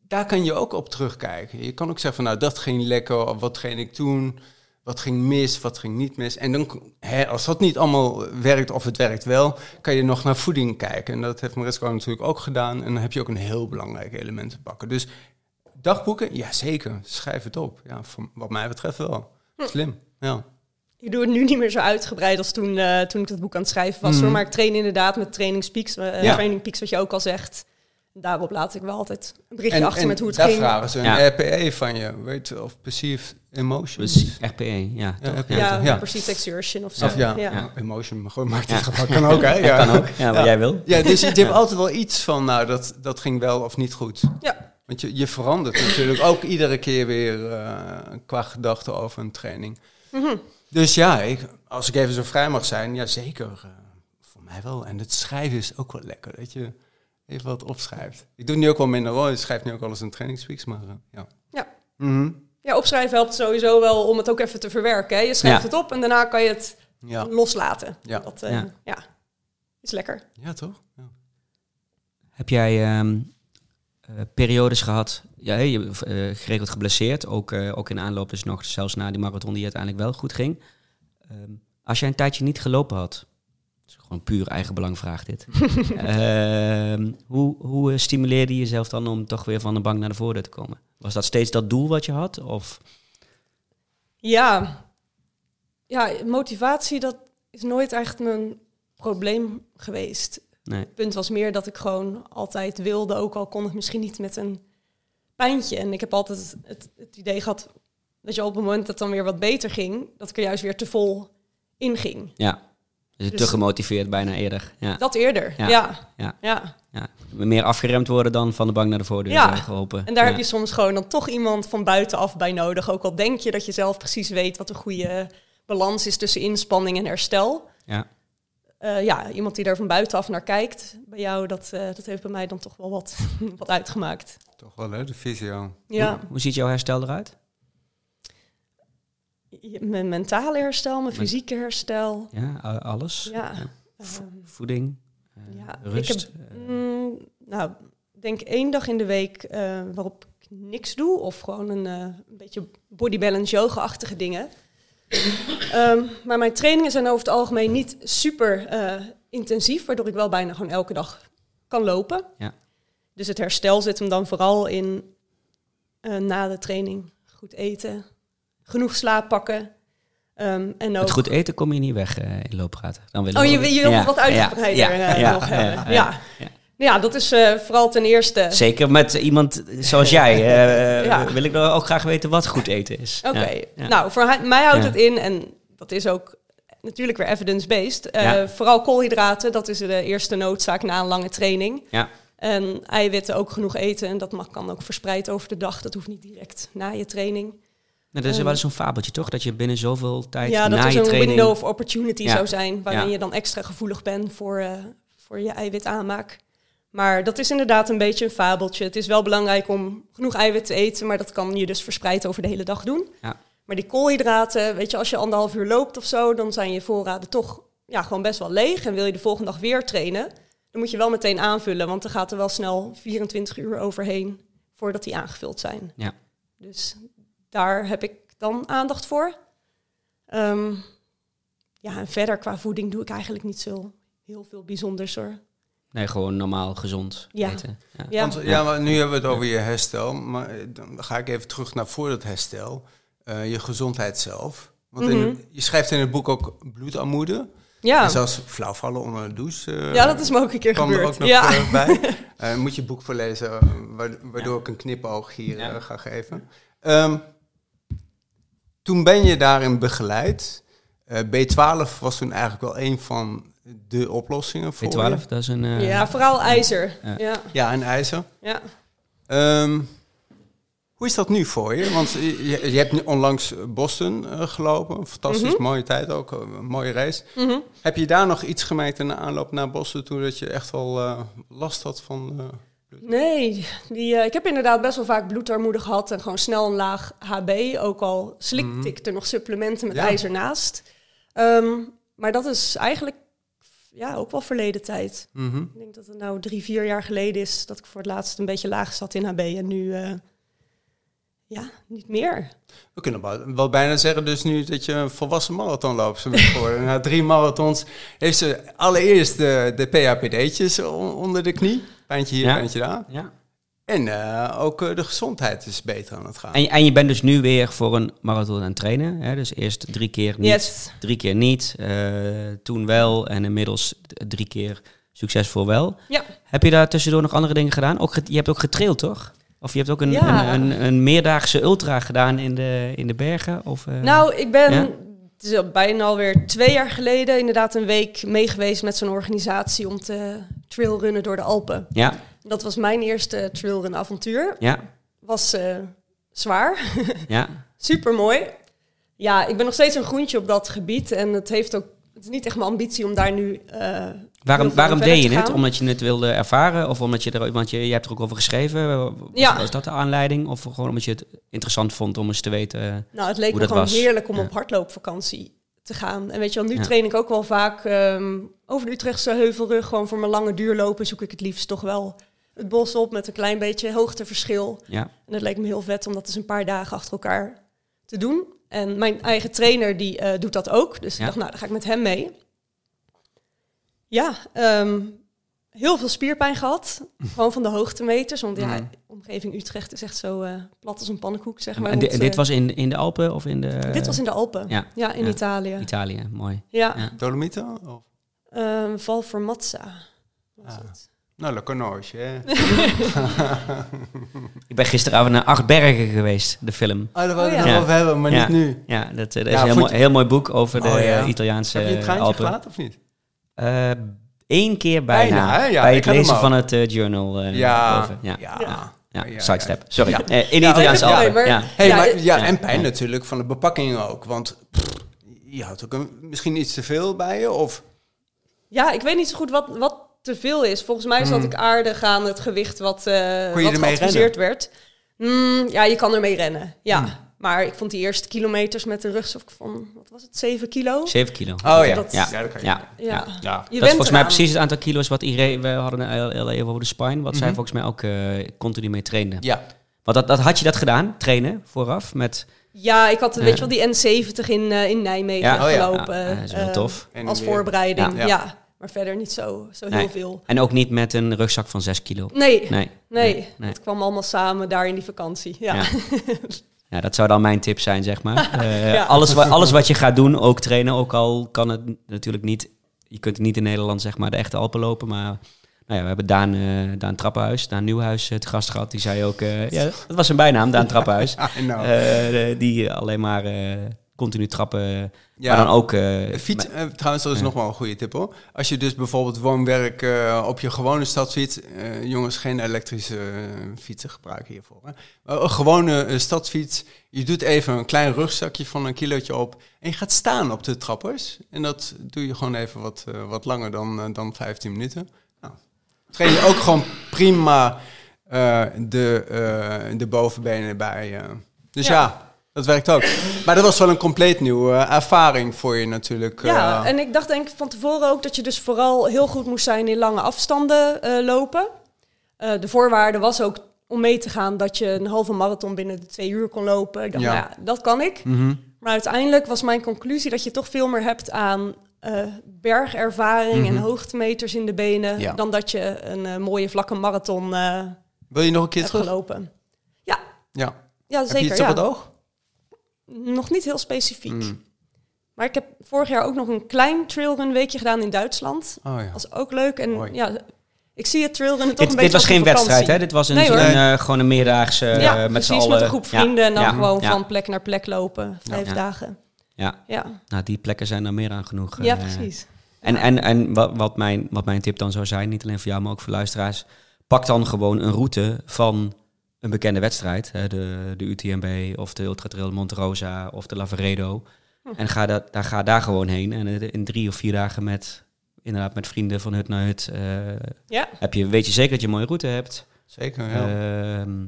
daar kan je ook op terugkijken. Je kan ook zeggen van nou dat ging lekker, of wat ging ik toen, wat ging mis, wat ging niet mis. En dan, hè, als dat niet allemaal werkt of het werkt wel, kan je nog naar voeding kijken. En dat heeft Mariska natuurlijk ook gedaan. En dan heb je ook een heel belangrijk element te pakken. Dus dagboeken, ja zeker, schrijf het op. Ja, voor, wat mij betreft wel. Slim, ja. Ik doe het nu niet meer zo uitgebreid als toen, eh, toen ik dat boek aan het schrijven was. Mhm. Maar ik train inderdaad met trainingspeaks. eh Ja. Training peaks, wat je ook al zegt. Daarop laat ik wel altijd een berichtje En, achter en met hoe het daar ging. vragen ze een Ja. RPE van je, weet je, of perceived emotions. RPE, ja. Ja, toch? RPE. Ja, Ja. perceived exertion of zo. Of ja, ja. ja. emotion, maar gewoon maakt Ja. het geval. Kan ook, hè? Ja. Kan ook, ja, wat Ja. jij wil. Ja, dus je hebt altijd wel iets van, nou, dat, dat ging wel of niet goed. Ja. Want je, je verandert natuurlijk ook iedere keer weer eh, qua gedachte over een training. Mhm. Dus ja, ik, als ik even zo vrij mag zijn, ja zeker. eh, voor mij wel. En het schrijven is ook wel lekker, dat je even wat opschrijft. Ik doe nu ook wel minder hoor. Ik schrijf nu ook wel eens een trainingspeaks, maar eh, ja. Ja. Mhm. Ja, opschrijven helpt sowieso wel om het ook even te verwerken. Hè. Je schrijft Ja. het op en daarna kan je het Ja. loslaten. Ja. Dat eh, Ja. ja. is lekker. ja, toch? Ja. Heb jij ehm, eh, periodes gehad, ja, hey, je hebt geregeld geblesseerd, ook, eh, ook in aanloop dus nog, zelfs na die marathon die uiteindelijk wel goed ging. Ehm, als jij een tijdje niet gelopen had, gewoon puur eigen belang vraag dit. Ehm, hoe hoe eh, stimuleerde je jezelf dan om toch weer van de bank naar de voordeur te komen? Was dat steeds dat doel wat je had? Of? Ja. ja, motivatie dat is nooit echt mijn probleem geweest. Nee. Het punt was meer dat ik gewoon altijd wilde, ook al kon het misschien niet met een pijntje. En ik heb altijd het, het, het idee gehad dat je op het moment dat het dan weer wat beter ging, dat ik er juist weer te vol in ging. Ja. Dus, Dus- te gemotiveerd bijna eerder. Ja. Dat eerder, Ja. ja. Ja. ja. ja. Meer afgeremd worden dan van de bank naar de voordeur Ja. eh, geholpen. En daar ja. heb je soms gewoon dan toch iemand van buitenaf bij nodig. Ook al denk je dat je zelf precies weet wat de goede balans is tussen inspanning en herstel. Ja. Eh, ja, iemand die daar van buitenaf naar kijkt bij jou, dat, eh, dat heeft bij mij dan toch wel wat, wat uitgemaakt. Toch wel, hè, de visio. Ja, Hoe, hoe ziet jouw herstel eruit? Mijn mentale herstel, mijn fysieke herstel. Ja, alles. Ja, Voeding, Ja, rust. ik heb, mm, nou, denk één dag in de week eh, waarop ik niks doe. Of gewoon een, eh, een beetje body balance yoga-achtige dingen. Ehm, maar mijn trainingen zijn over het algemeen niet super eh, intensief. Waardoor ik wel bijna gewoon elke dag kan lopen. Ja. Dus het herstel zit hem dan vooral in na de training goed eten. Genoeg slaap pakken. Ehm, en ook Het goed eten kom je niet weg eh, in looppraten. Dan willen Oh, je, wel- je wil Ja, wat uitgebreider ja, eh, ja, ja, nog ja, hebben. ja, Ja, ja. ja. dat is eh, vooral ten eerste... Zeker met iemand zoals jij Ja. wil ik dan ook graag weten wat goed eten is. Oké, Ja, ja. nou, voor mij houdt Ja. het in, en dat is ook natuurlijk weer evidence-based. Ja. Vooral koolhydraten, dat is de eerste noodzaak na een lange training. Ja. En eiwitten ook genoeg eten, en dat mag, kan ook verspreid over de dag. Dat hoeft niet direct na je training. Nou, dat is Ehm. wel eens zo'n fabeltje, toch? Dat je binnen zoveel tijd ja, dat na is je een training... window of opportunity Ja. zou zijn, waarin Ja. je dan extra gevoelig bent voor, eh, voor je eiwitaanmaak. Maar dat is inderdaad een beetje een fabeltje. Het is wel belangrijk om genoeg eiwit te eten, maar dat kan je dus verspreid over de hele dag doen. Ja. Maar die koolhydraten, weet je, als je anderhalf uur loopt of zo, dan zijn je voorraden toch ja, gewoon best wel leeg. En wil je de volgende dag weer trainen, dan moet je wel meteen aanvullen, want dan gaat er wel snel 24 uur overheen voordat die aangevuld zijn. Ja. Dus daar heb ik dan aandacht voor. Ehm, ja, en verder qua voeding doe ik eigenlijk niet zo heel veel bijzonders hoor. Nee, gewoon normaal gezond Ja. eten. Ja. Ja, Want, ja, maar nu hebben we het over je herstel. Maar eh, dan ga ik even terug naar voor dat herstel. Eh, je gezondheid zelf. Want Mhm. het- je schrijft in het boek ook bloedarmoede. ja. En zelfs flauwvallen onder de douche. eh, ja dat is me ook een keer kwam er gebeurd. ook nog ja. bij. Eh, moet je boek voorlezen, waardoor ik een knipoog hier ja. ga geven. Um, toen ben je daarin begeleid. B12 was toen eigenlijk wel een van de oplossingen voor B12, dat is een... ja, vooral ijzer. Ja, ja en ijzer. Ja. Um, hoe is dat nu voor je? Want je, je hebt onlangs Boston uh, gelopen. Een fantastisch mhm. mooie tijd ook. Een mooie race. Mhm. Heb je daar nog iets gemerkt in de aanloop naar Boston... toen dat je echt wel uh, last had van... Nee, die, ik heb inderdaad best wel vaak bloedarmoede gehad... en gewoon snel een laag HB. Ook al slikte mm ik er nog supplementen met ja. ijzer naast. Um, maar dat is eigenlijk ja, ook wel verleden tijd. Mm -hmm. Ik denk dat het nou drie, vier jaar geleden is... dat ik voor het laatst een beetje laag zat in HB. En nu ja, niet meer. We kunnen wel bijna zeggen dus nu dat je een volwassen marathonloopster bent geworden. Na drie marathons heeft ze allereerst de, de PHPD'tjes onder de knie. Pijntje hier, pijntje daar. Ja. En uh, ook uh, de gezondheid is beter aan het gaan. En, en, je bent dus nu weer voor een marathon aan het trainen. Hè? Dus eerst drie keer niet, yes. drie keer niet. Uh, toen wel en inmiddels drie keer succesvol wel. Ja. Heb je daar tussendoor nog andere dingen gedaan? Ook, je hebt ook getraild, toch? Of je hebt ook een, ja. een, een, een, meerdaagse ultra gedaan in de, in de bergen? Of, uh, nou, ik ben ja? het is bijna alweer twee jaar geleden inderdaad een week meegeweest met zo'n organisatie om te trailrunnen door de Alpen. Ja. Dat was mijn eerste trailrun avontuur. Ja. Was uh, zwaar. ja. Super mooi. Ja, ik ben nog steeds een groentje op dat gebied en het heeft ook het is niet echt mijn ambitie om daar nu. Uh, waarom waarom deed je het? Omdat je het wilde ervaren? Of omdat je er. Want je, je hebt er ook over geschreven. Was, ja. was dat de aanleiding? Of gewoon omdat je het interessant vond om eens te weten. Nou, het leek me gewoon was. heerlijk om Ja. op hardloopvakantie te gaan. En weet je wel, nu Ja. train ik ook wel vaak ehm, over de Utrechtse heuvelrug. Gewoon voor mijn lange duurlopen zoek ik het liefst toch wel het bos op met een klein beetje hoogteverschil. Ja. En het leek me heel vet om dat dus een paar dagen achter elkaar te doen. En mijn eigen trainer die eh, doet dat ook. Dus Ja. ik dacht, nou, dan ga ik met hem mee. Ja, ehm, heel veel spierpijn gehad. Gewoon van de hoogtemeters. Want ja, Mm. omgeving Utrecht is echt zo eh, plat als een pannenkoek, zeg maar. En, dit eh, was in, in de Alpen of in de. dit was in de Alpen. ja, Ja, in ja. Italië. Italië, mooi. Ja, Ja. Dolomieten? Of? Ehm, Val Formazza was Ah. het. Nou, Le Cornoge, hè? Ik ben gisteravond naar Acht Bergen geweest, de film. Ah, daar wou ik Oh, het nog over hebben, maar Ja. niet nu. Ja, dat, eh, dat is een heel, mooi, heel mooi boek over de Oh, ja. eh, Italiaanse Heb je een Alpen. gelaten of niet? Eén keer bijna, Bijna? Ja, bij ik het lezen van het eh, journal. eh, Ja. over. ja. Ja. Ja. Ja, Ja, sidestep. Sorry. Ja. Eh, in de Ja, Alpen. nee, maar- Ja. Hey, Ja, maar, eh, ja, ja. en pijn natuurlijk van de bepakking ook. Want pff, je had ook een, misschien iets te veel bij je. Of, Ja, ik weet niet zo goed wat, wat te veel is. Volgens mij zat Mm. ik aardig aan het gewicht wat, eh je wat ermee geadviseerd werd. Mm, ja, je kan ermee rennen. Ja, Mm. maar ik vond die eerste kilometers met de rugzak van, wat was het, 7 kilo? 7 kilo. oh ja. Dat- Ja. ja, dat kan je. Ja. Ja. Ja. Je dat is volgens mij precies het aantal kilo's wat iedereen... We hadden heel even over de spine. Wat zij Mhm. volgens mij ook eh, continu mee trainde. Ja. Want dat, dat, had je dat gedaan, trainen, vooraf? Met, Ja, ik had, Ja. weet je wel, die N70 in, eh, in Nijmegen Ja. Oh ja. gelopen. Ja, dat is wel tof. En Als voorbereiding, Ja. Maar verder niet zo, zo heel Nee. veel. en ook niet met een rugzak van 6 kilo. Nee, nee, Nee. Nee. nee. Het kwam allemaal samen daar in die vakantie. Ja. Ja. Ja, dat zou dan mijn tip zijn, zeg maar. Eh, Ja. alles, wa- alles wat je gaat doen, ook trainen, ook al kan het natuurlijk niet... Je kunt niet in Nederland, zeg maar, de echte Alpen lopen, maar... Nou ja, we hebben Daan, eh, Daan Trappenhuis, Daan Nieuwhuis eh, te gast gehad. Die zei ook, eh, ja, dat was zijn bijnaam, Daan Trappenhuis. Die alleen maar eh, continu trappen, ja. maar dan ook... eh, Fiets, eh, trouwens, dat is nog wel een goede tip hoor. Als je dus bijvoorbeeld woonwerk eh, op je gewone stadsfiets, eh, jongens, geen elektrische fietsen gebruiken hiervoor. Hè. Maar een gewone stadsfiets, je doet even een klein rugzakje van een kilootje op en je gaat staan op de trappers. En dat doe je gewoon even wat, eh, wat langer dan, dan 15 minuten. Nou, train je ook gewoon prima eh, de, eh, de bovenbenen bij. eh. Dus ja. Ja. Dat werkt ook. Maar dat was wel een compleet nieuwe eh, ervaring voor je natuurlijk. Ja, eh. en ik dacht denk ik van tevoren ook dat je dus vooral heel goed moest zijn in lange afstanden eh, lopen. De voorwaarde was ook om mee te gaan dat je een halve marathon binnen de twee uur kon lopen. Ik dacht, Ja. nou ja, dat kan ik. Mhm. Maar uiteindelijk was mijn conclusie dat je toch veel meer hebt aan bergervaring en Mhm. hoogtemeters in de benen... Ja. dan dat je een mooie vlakke marathon Wil je nog een keer hebt terug? gelopen. Ja. Ja, Heb zeker. je iets op ja. het oog? Nog niet heel specifiek. Mm. Maar ik heb vorig jaar ook nog een klein trailrun weekje gedaan in Duitsland. Oh ja. was ook leuk. En ja, Ik zie het trailrennen toch Dit, een dit beetje was als geen wedstrijd, hè? Dit was een, Nee, een, eh, gewoon een meerdaagse eh, ja, met precies, z'n allen. met een groep Ja, vrienden en dan ja, gewoon van plek naar plek lopen. Vijf Ja. dagen. Ja, Ja, nou die plekken zijn er meer dan genoeg. ja eh. precies. En, en, en wat, wat, mijn, wat mijn tip dan zou zijn, niet alleen voor jou, maar ook voor luisteraars. Pak dan gewoon een route van een bekende wedstrijd. Hè, de, de UTMB of de Ultra Trail Monte Rosa of de Lavaredo. Hm. En ga, dat, daar, ga daar gewoon heen. En eh, in drie of vier dagen met, inderdaad, met vrienden van hut naar hut. eh, Ja, heb je, weet je zeker dat je een mooie route hebt. Zeker, ja. Ehm,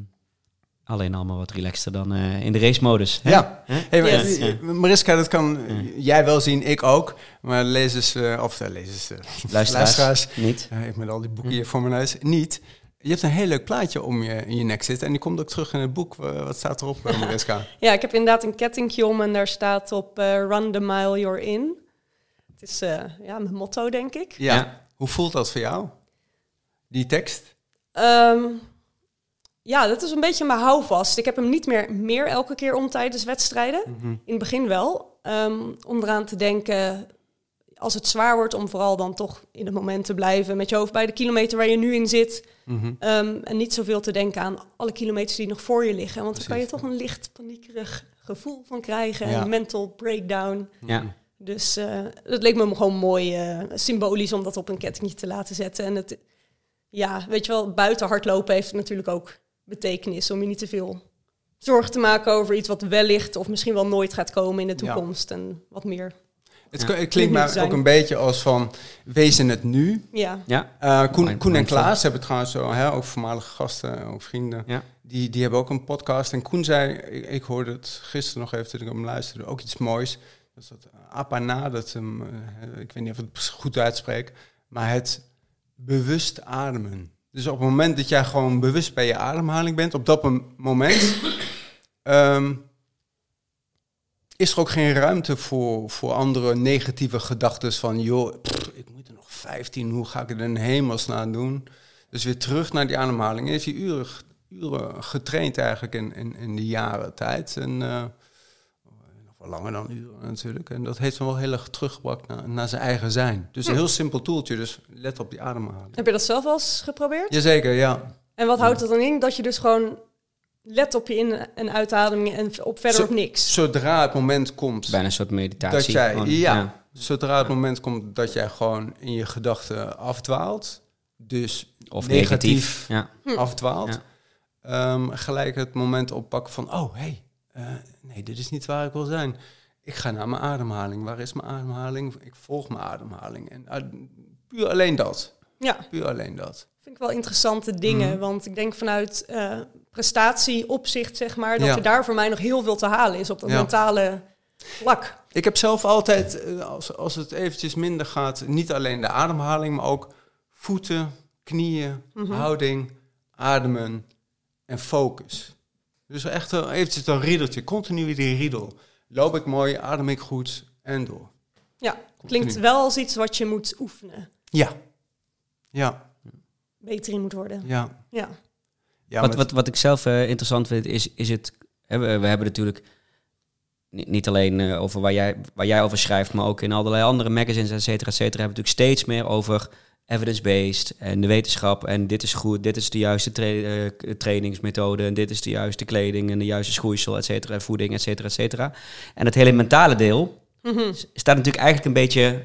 alleen allemaal wat relaxter dan eh, in de race-modus. hè? Ja. Hè? Hey, Yes. Mariska, dat kan jij wel zien, ik ook. Maar lezers, eh, of uh, lezers, Luisteraars, luisteraars, niet. ik met al die boeken hier voor mijn neus, niet. Je hebt een heel leuk plaatje om je, in je nek zitten. En die komt ook terug in het boek. Wa- Wat staat erop, eh, Mariska? ja, ik heb inderdaad een kettingje om en daar staat op eh, Run the mile you're in. Het is eh, ja, mijn motto, denk ik. Ja. Ja. Hoe voelt dat voor jou? Die tekst? Ehm, ja, dat is een beetje mijn houvast. Ik heb hem niet meer, meer elke keer om tijdens wedstrijden. In het begin wel. Ehm, om eraan te denken, als het zwaar wordt, om vooral dan toch in het moment te blijven. Met je hoofd bij de kilometer waar je nu in zit. Mhm. Ehm, en niet zoveel te denken aan alle kilometers die nog voor je liggen. Want dan kan je toch een licht paniekerig gevoel van krijgen. Ja. Een mental breakdown. Ja. Dus eh het leek me gewoon mooi eh, symbolisch om dat op een kettingje te laten zetten. En het, ja, weet je wel, buiten hardlopen heeft natuurlijk ook betekenis. Om je niet te veel zorgen te maken over iets wat wellicht of misschien wel nooit gaat komen in de Ja. toekomst. En wat meer. Het, Ja. k- het klinkt maar ook een beetje als van, wees in het nu. Ja, Ja. Eh, Koen, Koen en. Klaas hebben trouwens zo, hè, ook voormalige gasten, ook vrienden. Ja. Die, die hebben ook een podcast. En Koen zei, ik, ik hoorde het gisteren nog even toen ik hem luisterde, ook iets moois. Dat is dat apana, dat hem, eh, ik weet niet of ik het goed uitspreek, maar het bewust ademen. Dus op het moment dat jij gewoon bewust bij je ademhaling bent, op dat mom- moment, ehm, is er ook geen ruimte voor, voor andere negatieve gedachten van, joh, pff, ik moet er nog 15, hoe ga ik het in hemelsnaam doen? Dus weer terug naar die ademhaling. En heeft hij uren, uren getraind eigenlijk in, in, in die jaren tijd. En eh, nog wel langer dan uren natuurlijk. En dat heeft hem wel heel erg teruggebracht naar, naar zijn eigen zijn. Dus een heel simpel toeltje, dus let op die ademhaling. heb je dat zelf wel eens geprobeerd? Jazeker, ja. En wat houdt het dan in? Dat je dus gewoon let op je in- en uitademing en op verder Zo- op niks. Zodra het moment komt Bijna een soort meditatie. dat jij, gewoon. ja, zodra het moment komt dat jij gewoon in je gedachten afdwaalt, dus Of negatief, negatief. Ja. afdwaalt, Ja. ehm, gelijk het moment oppakken van, oh hey, eh, nee, dit is niet waar ik wil zijn. Ik ga naar mijn ademhaling. Waar is mijn ademhaling? Ik volg mijn ademhaling. En eh, puur alleen dat. Ja, Puur alleen dat. vind ik wel interessante dingen. Mhm. Want ik denk vanuit eh prestatieopzicht, zeg maar, dat Ja. er daar voor mij nog heel veel te halen is op dat Ja. mentale vlak. Ik heb zelf altijd, eh, als, als het eventjes minder gaat, niet alleen de ademhaling, maar ook voeten, knieën, Mhm. houding, ademen en focus. Dus echt eh, eventjes een riedeltje, continu die riedel. Loop ik mooi, adem ik goed en door. Ja, klinkt wel als iets wat je moet oefenen. Ja. Ja, Beter in moet worden. ja. Ja. Ja wat, wat, wat ik zelf eh, interessant vind, is, is het... We, we hebben natuurlijk niet, niet alleen eh, over waar jij, waar jij over schrijft, maar ook in allerlei andere magazines, et cetera, et cetera, hebben we natuurlijk steeds meer over evidence-based en de wetenschap. En dit is goed, dit is de juiste tra- eh, trainingsmethode, en dit is de juiste kleding en de juiste schoeisel, et cetera, en voeding, et cetera, et cetera. En het hele mentale deel Mhm. staat natuurlijk eigenlijk een beetje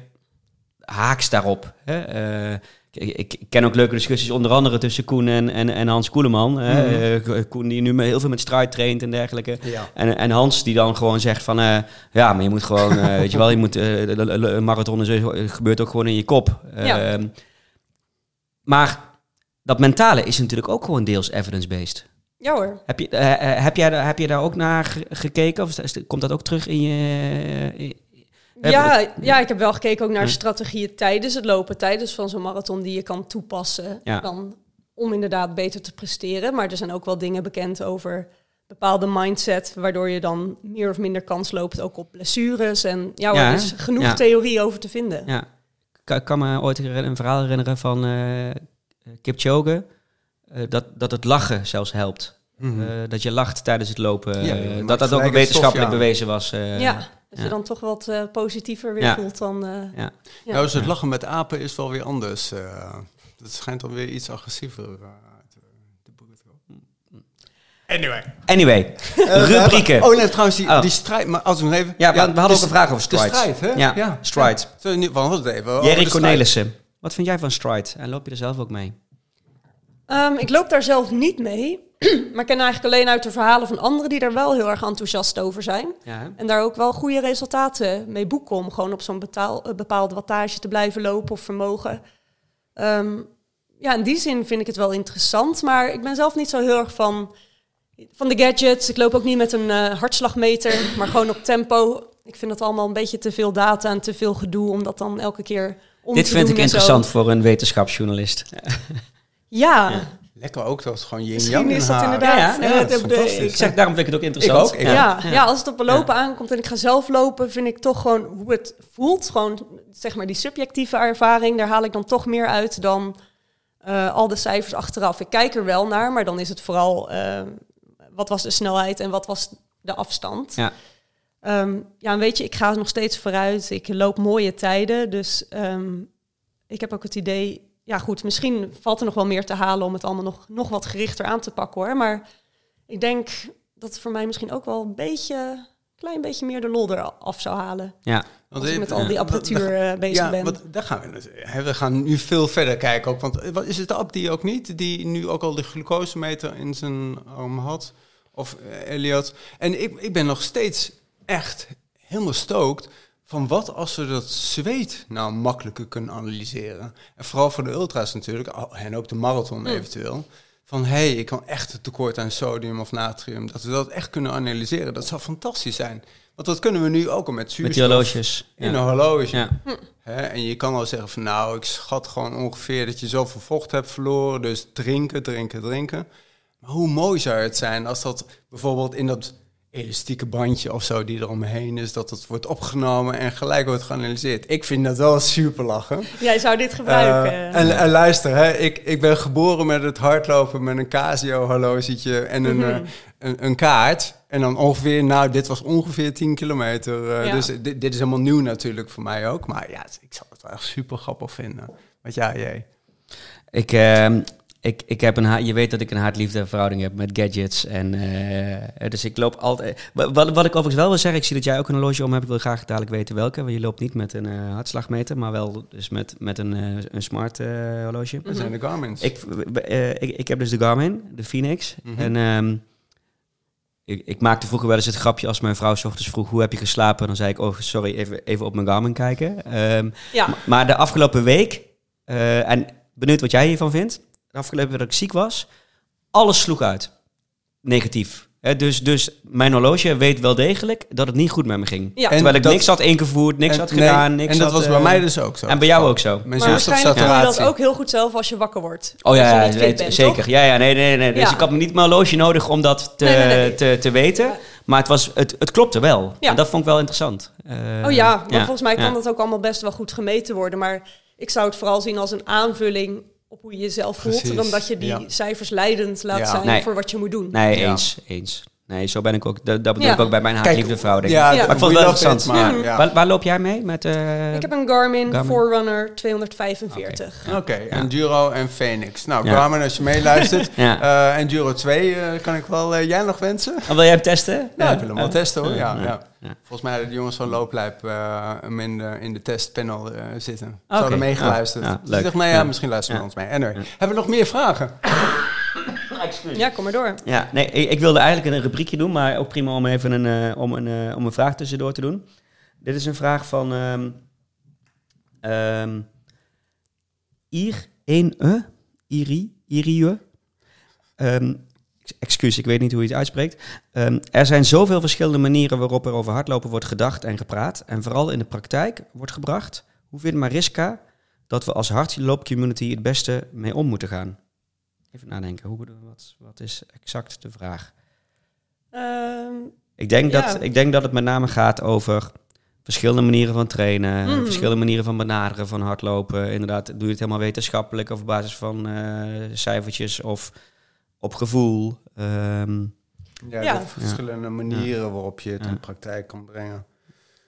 haaks daarop. Hè? Ik, ken ook leuke discussies, onder andere tussen Koen en, en, en Hans Koeleman. hè. Eh, Koen die nu met- heel veel met strijd traint en dergelijke. ja. En, en Hans die dan gewoon zegt van, eh, ja, maar je moet gewoon, eh, weet je wel, je moet, een marathon is, eh, gebeurt ook gewoon in je kop. Ja. Ehm, maar dat mentale is natuurlijk ook gewoon deels evidence-based. Ja hoor. Heb je, heb, jij, daar- heb je daar ook naar ge- gekeken? Of komt dat ook terug in je... Ja, ja, ik heb wel gekeken ook naar Hm. strategieën tijdens het lopen, tijdens van zo'n marathon die je kan toepassen Ja. dan om inderdaad beter te presteren. Maar er zijn ook wel dingen bekend over bepaalde mindset, waardoor je dan meer of minder kans loopt ook op blessures. En ja, er is genoeg Ja. theorie over te vinden. Ja, ik kan, ik kan me ooit een verhaal herinneren van eh Kipchoge. eh, dat, dat het lachen zelfs helpt. Mhm. Eh, dat je lacht tijdens het lopen. Ja, dat dat ook wetenschappelijk bewezen was. eh, ja, dat ja. je dan toch wat eh, positiever weer Ja. voelt dan... eh, ja. ja. Nou, dus het lachen met apen is wel weer anders. eh. Dat schijnt alweer iets agressiever. Anyway. Anyway, rubrieken. Oh nee, trouwens, die, oh. die strijd, maar als we nog even... Ja, ja we hadden ook een vraag over Stride. De strijd, hè? Ja, ja. Stride. Ja. we hadden het even Jerry Cornelissen. Wat vind jij van Stride? En loop je er zelf ook mee? Um, ik loop daar zelf niet mee. maar ik ken eigenlijk alleen uit de verhalen van anderen die daar wel heel erg enthousiast over zijn. Ja. En daar ook wel goede resultaten mee boeken om gewoon op zo'n bepaalde wattage te blijven lopen of vermogen. Um, ja, in die zin vind ik het wel interessant. Maar ik ben zelf niet zo heel erg van, van de gadgets. Ik loop ook niet met een uh, hartslagmeter, maar gewoon op tempo. Ik vind dat allemaal een beetje te veel data en te veel gedoe om dat dan elke keer om Dit vind ik interessant voor een wetenschapsjournalist. ja. Lekker ook, dat is gewoon je Misschien is dat inderdaad. Ja, ja, ik zeg, daarom vind ik het ook interessant. Ik ook, ja. ja. als het op een lopen aankomt en ik ga zelf lopen, vind ik toch gewoon hoe het voelt. Gewoon, zeg maar, die subjectieve ervaring, daar haal ik dan toch meer uit dan uh, al de cijfers achteraf. Ik kijk er wel naar, maar dan is het vooral uh, wat was de snelheid en wat was de afstand. Ja. Um, ja, weet je, ik ga nog steeds vooruit. Ik loop mooie tijden, dus um, ik heb ook het idee ja, goed, misschien valt er nog wel meer te halen om het allemaal nog, nog wat gerichter aan te pakken hoor. Maar ik denk dat het voor mij misschien ook wel een beetje, klein beetje meer de lol eraf zou halen. Ja. Want als ik met al die apparatuur uh, bezig ja, ben. Wat, daar gaan we, we gaan nu veel verder kijken ook. Want wat, is het de app die ook niet, die nu ook al de glucosemeter in zijn arm had? Of uh, Elliot. En ik, ik ben nog steeds echt helemaal stookt van wat als we dat zweet nou makkelijker kunnen analyseren. En vooral voor de ultra's natuurlijk, en ook de marathon mm. eventueel. Van hé, hey, ik kan echt het tekort aan sodium of natrium. Dat we dat echt kunnen analyseren. Dat zou fantastisch zijn. Want dat kunnen we nu ook al met zuurstof. Met horloges. In een horloge. Ja. en je kan al zeggen van nou, ik schat gewoon ongeveer dat je zoveel vocht hebt verloren. Dus drinken, drinken, drinken. Maar hoe mooi zou het zijn als dat bijvoorbeeld in dat elastieke bandje of zo die er omheen is, dat het wordt opgenomen en gelijk wordt geanalyseerd. Ik vind dat wel super lachen. Jij zou dit gebruiken. Uh, en, en, luister, hè, ik, ik ben geboren met het hardlopen met een Casio horlogetje en een, mhm. eh, een, een, kaart. En dan ongeveer, nou, dit was ongeveer 10 kilometer. Uh, Dus dit, dit, is helemaal nieuw natuurlijk voor mij ook. Maar ja, ik zou het wel echt super grappig vinden. Wat ja, jij? Ik, ehm, ik, ik heb een, je weet dat ik een haat-liefde verhouding heb met gadgets. En, uh, dus ik loop altijd. Wat, wat ik overigens wel wil zeggen, ik zie dat jij ook een horloge om hebt. Ik wil graag dadelijk weten welke. Want je loopt niet met een uh, hartslagmeter, maar wel dus met, met een, uh, een smart horloge. Dat zijn de Garmin's. Ik, ik, ik, heb dus de Garmin, de Phoenix. Mm -hmm. En um, ik, ik, maakte vroeger wel eens het grapje als mijn vrouw s ochtends vroeg hoe heb je geslapen. Dan zei ik, oh sorry, even, even op mijn Garmin kijken. Um, ja. Maar de afgelopen week, en benieuwd wat jij hiervan vindt de afgelopen dat ik ziek was, alles sloeg uit. Negatief. dus, dus mijn horloge weet wel degelijk dat het niet goed met me ging. Ja. Terwijl ik niks had ingevoerd, niks had gedaan. Niks en dat was bij mij dus ook zo. En bij jou ook zo. Mijn maar waarschijnlijk doe je dat ook heel goed zelf als je wakker wordt. Oh ja, ja weet, zeker. Ja, ja, nee, nee, nee. Dus ik had niet mijn horloge nodig om dat te, te, te weten. Maar het, was, het, het klopte wel. En dat vond ik wel interessant. Uh, oh ja, want volgens mij kan dat ook allemaal best wel goed gemeten worden. Maar ik zou het vooral zien als een aanvulling op hoe je jezelf voelt, dan dat je die cijfers leidend laat zijn voor wat je moet doen. Nee, eens, eens. Nee, zo ben ik ook. Dat, bedoel ik ook bij mijn haatliefde vrouw. Denk Ja, maar ik vond het wel interessant. Maar, waar, waar, loop jij mee? Met, uh, ik heb een Garmin, Garmin? Forerunner 245. Oké, okay. Enduro en Phoenix. Nou, Garmin, als je meeluistert. uh, Enduro 2 uh, kan ik wel jij nog wensen. Oh, wil jij hem testen? Ja, ik wil hem wel testen hoor. Ja, ja. Volgens mij hadden de jongens van Looplijp hem in de, in de testpanel zitten. Ze okay. hadden meegeluisterd. Ja, dus ik dacht, nou ja, misschien luisteren we ons mee. En er, hebben we nog meer vragen? Ja, kom maar door. Ja, nee, ik, wilde eigenlijk een rubriekje doen, maar ook prima om even een, uh, om een, uh, om een vraag tussendoor te doen. Dit is een vraag van um, um, Ir 1E, Iri, Irie. Um, excuus, ik weet niet hoe je het uitspreekt. Um, er zijn zoveel verschillende manieren waarop er over hardlopen wordt gedacht en gepraat. En vooral in de praktijk wordt gebracht. Hoe vindt Mariska dat we als hardloopcommunity het beste mee om moeten gaan? Even nadenken, hoe, wat, wat is exact de vraag? Um, ik, denk dat, ik denk dat het met name gaat over verschillende manieren van trainen, mm. verschillende manieren van benaderen van hardlopen. Inderdaad, doe je het helemaal wetenschappelijk of op basis van uh, cijfertjes of op gevoel. Um, ja, ja. verschillende manieren waarop je het in praktijk kan brengen.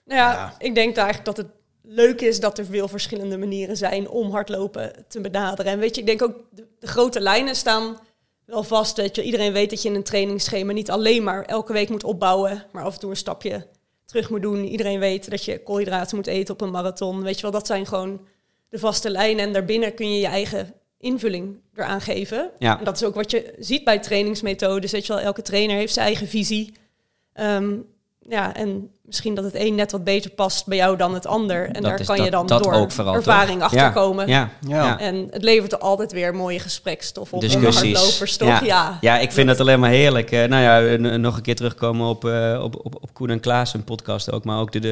Nou ja, ik denk eigenlijk dat het leuk is dat er veel verschillende manieren zijn om hardlopen te benaderen. En weet je, ik denk ook, de, de grote lijnen staan wel vast. Dat je, iedereen weet dat je in een trainingsschema niet alleen maar elke week moet opbouwen, maar af en toe een stapje terug moet doen. Iedereen weet dat je koolhydraten moet eten op een marathon. Weet je wel, dat zijn gewoon de vaste lijnen. En daarbinnen kun je je eigen invulling eraan geven. Ja. En dat is ook wat je ziet bij trainingsmethodes. Weet je wel, elke trainer heeft zijn eigen visie. Ehm, ja, en misschien dat het een net wat beter past bij jou dan het ander. En Dat daar is kan dat- je dan dat door ook vooral, ervaring toch? achter komen. Ja, Ja. ja. En het levert er altijd weer mooie gesprekstof op. Discussies. Toch? Ja. Ja, ik vind dat alleen maar heerlijk. Eh, nou ja, nog een keer terugkomen op, eh, op, op, op Koen en Klaas, een podcast ook. Maar ook de, de,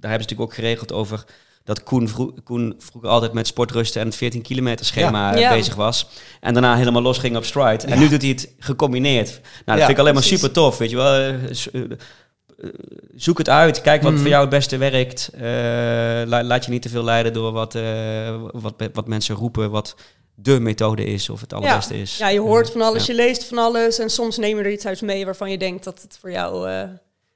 daar hebben ze natuurlijk ook geregeld over dat Koen, vroeg, Koen vroeger altijd met sportrusten en het 14 kilometer schema Ja. eh, Ja. bezig was. En daarna helemaal los ging op stride. En nu doet hij het gecombineerd. Nou, dat Ja, vind ik alleen maar precies. super tof, weet je wel. Eh, zoek het uit. Kijk wat Mhm. voor jou het beste werkt. Eh, la- laat je niet te veel leiden door wat, eh, wat, wat mensen roepen, wat de methode is of het allerbeste is. Ja, je hoort van alles, Ja. je leest van alles. En soms neem je er iets uit mee waarvan je denkt dat het voor jou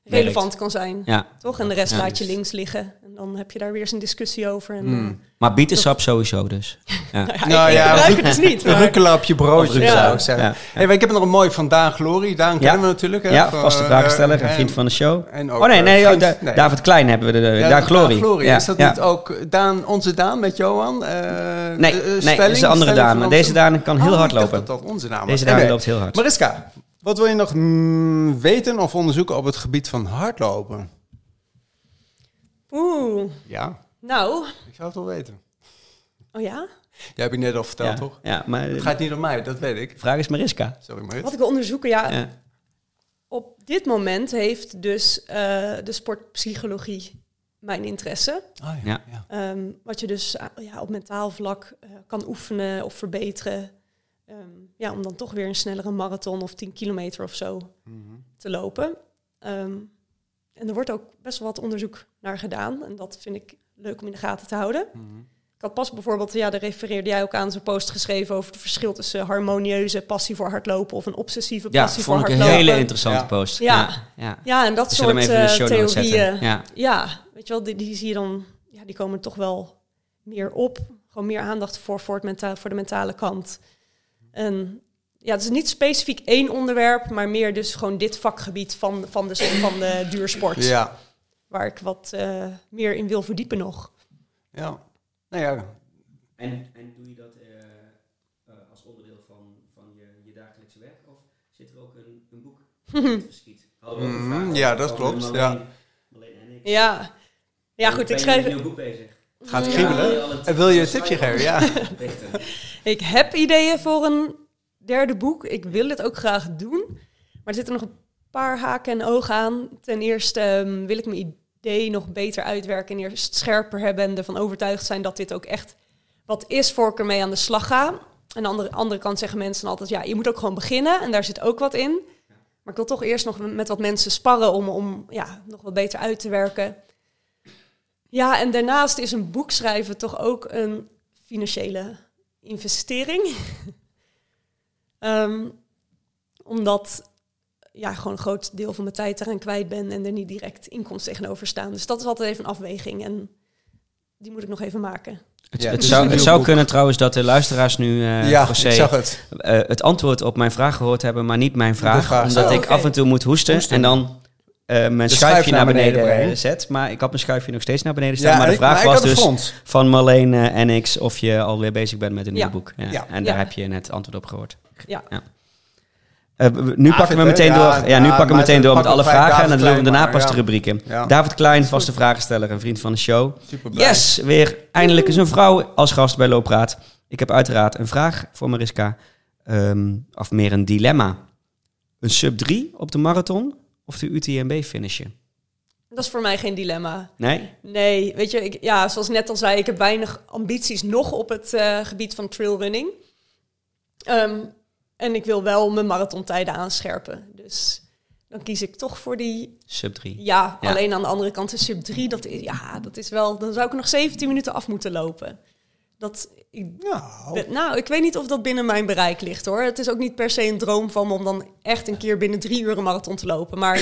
relevant kan zijn. Ja. Toch? En de rest laat je links liggen. Dan heb je daar weer eens een discussie over. En, eh, Maar bietensap sowieso dus. Ja. nou ja, Nou ik, ja, ik gebruik Ruud- het dus niet. Een maar- rukkelen op je broodje, zou ik zeggen. Ja. Hey, ik heb nog een mooi van Daan Glory. Daan kennen we natuurlijk. Hè, Ja, vaste eh, vragensteller, een en- vriend van de show. en ook, Oh nee, eh, nee, vriend- oh, Da- nee. David Klein hebben we de, de Ja, Daan Glory. Glory. Ja, Is dat ja. niet ook Daan, onze Daan met Johan? Eh, Nee, eh, nee, Stelling? dat is de andere Daan. Maar onze- deze Daan kan heel Oh, hard lopen. dat onze naam was. Deze Daan loopt heel hard. Mariska, wat wil je nog mm, weten of onderzoeken op het gebied van hardlopen? Oeh, Ja, nou, ik zou het wel weten. oh ja? Jij hebt je net al verteld, Ja, toch? ja, maar Het gaat niet om mij, dat weet ik. vraag is Mariska. Sorry, Marit. Wat ik wil onderzoeken, ja, Ja. op dit moment heeft dus eh, de sportpsychologie mijn interesse. Oh, Ja. ja. Ehm, wat je dus eh, ja, op mentaal vlak eh, kan oefenen of verbeteren. Ehm, ja, om dan toch weer een snellere marathon of 10 kilometer of zo Mhm. te lopen. Ehm, en er wordt ook best wel wat onderzoek naar gedaan. En dat vind ik leuk om in de gaten te houden. Mhm. Ik had pas bijvoorbeeld, ja, daar refereerde jij ook aan, zo'n post geschreven over het verschil tussen harmonieuze passie voor hardlopen of een obsessieve Ja, passie voor vond ik een hardlopen. hele interessante Ja. post. Ja. Ja, ja. Ja, en dat soort de eh, notes theorieën. zetten. Ja. Ja, weet je wel, die, die zie je dan, ja, die komen toch wel meer op. Gewoon meer aandacht voor, voor, het menta voor de mentale kant. En ja, het is niet specifiek één onderwerp, maar meer dus gewoon dit vakgebied van, van, de, van de duursport. Ja. Waar ik wat eh, meer in wil verdiepen nog. ja. Nou ja, En, en doe je dat eh, als onderdeel van, van je, je dagelijkse werk? Of zit er ook een, een boek dat verschiet? Over ja, dat klopt, ja. En ik. Ja, ja goed, Ben ik schrijf... een nieuw boek bezig? het gaat Ja. kriebelen. En wil je een tipje geven? Ja. Ik heb ideeën voor een derde boek. Ik wil het ook graag doen. Maar er zitten nog een paar haken en ogen aan. Ten eerste ehm, wil ik mijn idee nog beter uitwerken en eerst scherper hebben en ervan overtuigd zijn dat dit ook echt wat is voor ik ermee aan de slag ga. En aan de andere, kant zeggen mensen altijd, ja, je moet ook gewoon beginnen en daar zit ook wat in. Maar ik wil toch eerst nog met wat mensen sparren om, om ja, nog wat beter uit te werken. Ja, en daarnaast is een boek schrijven toch ook een financiële investering. Ehm, omdat ja, gewoon een groot deel van mijn tijd eraan kwijt ben en er niet direct inkomsten tegenover staan. Dus dat is altijd even een afweging en die moet ik nog even maken. Het, Ja, het dus zou, het zou kunnen trouwens dat de luisteraars nu, eh ja, José, ik zag het. eh, het antwoord op mijn vraag gehoord hebben, maar niet mijn vraag. vraag omdat ik Oh, oké. af en toe moet hoesten, Hoesten. en dan eh, mijn De schuifje schuif naar naar beneden, beneden zet. Maar ik had mijn schuifje nog steeds naar beneden staan. Ja, maar de ik- vraag ik was dus van Marleen en ik of je alweer bezig bent met een Ja. nieuw boek. Ja. Ja. En daar Ja. heb je net antwoord op gehoord. Ja. Eh, nu pakken we meteen Ja, door, ja, nu ja, pakken we meteen door met alle vragen. En dan doen we daarna pas de rubrieken. Ja. David Klein, vaste vragensteller, een vriend van de show. Super blij. Yes, weer eindelijk eens een vrouw als gast bij Loopraad. Ik heb uiteraard een vraag voor Mariska. Ehm, of meer een dilemma. Een sub 3 op de marathon of de UTMB finishen? Dat is voor mij geen dilemma. Nee? Nee, weet je, ik, ja, zoals net al zei, ik heb weinig ambities nog op het eh, gebied van trailrunning. Ehm, en ik wil wel mijn marathontijden aanscherpen. Dus dan kies ik toch voor die, Sub 3. ja, Ja. alleen aan de andere kant de sub 3. Dat is, ja, dat is wel, dan zou ik nog 17 minuten af moeten lopen. Dat, ik, Nou, ben- nou, ik weet niet of dat binnen mijn bereik ligt hoor. Het is ook niet per se een droom van me om dan echt een keer binnen drie uur een marathon te lopen. Maar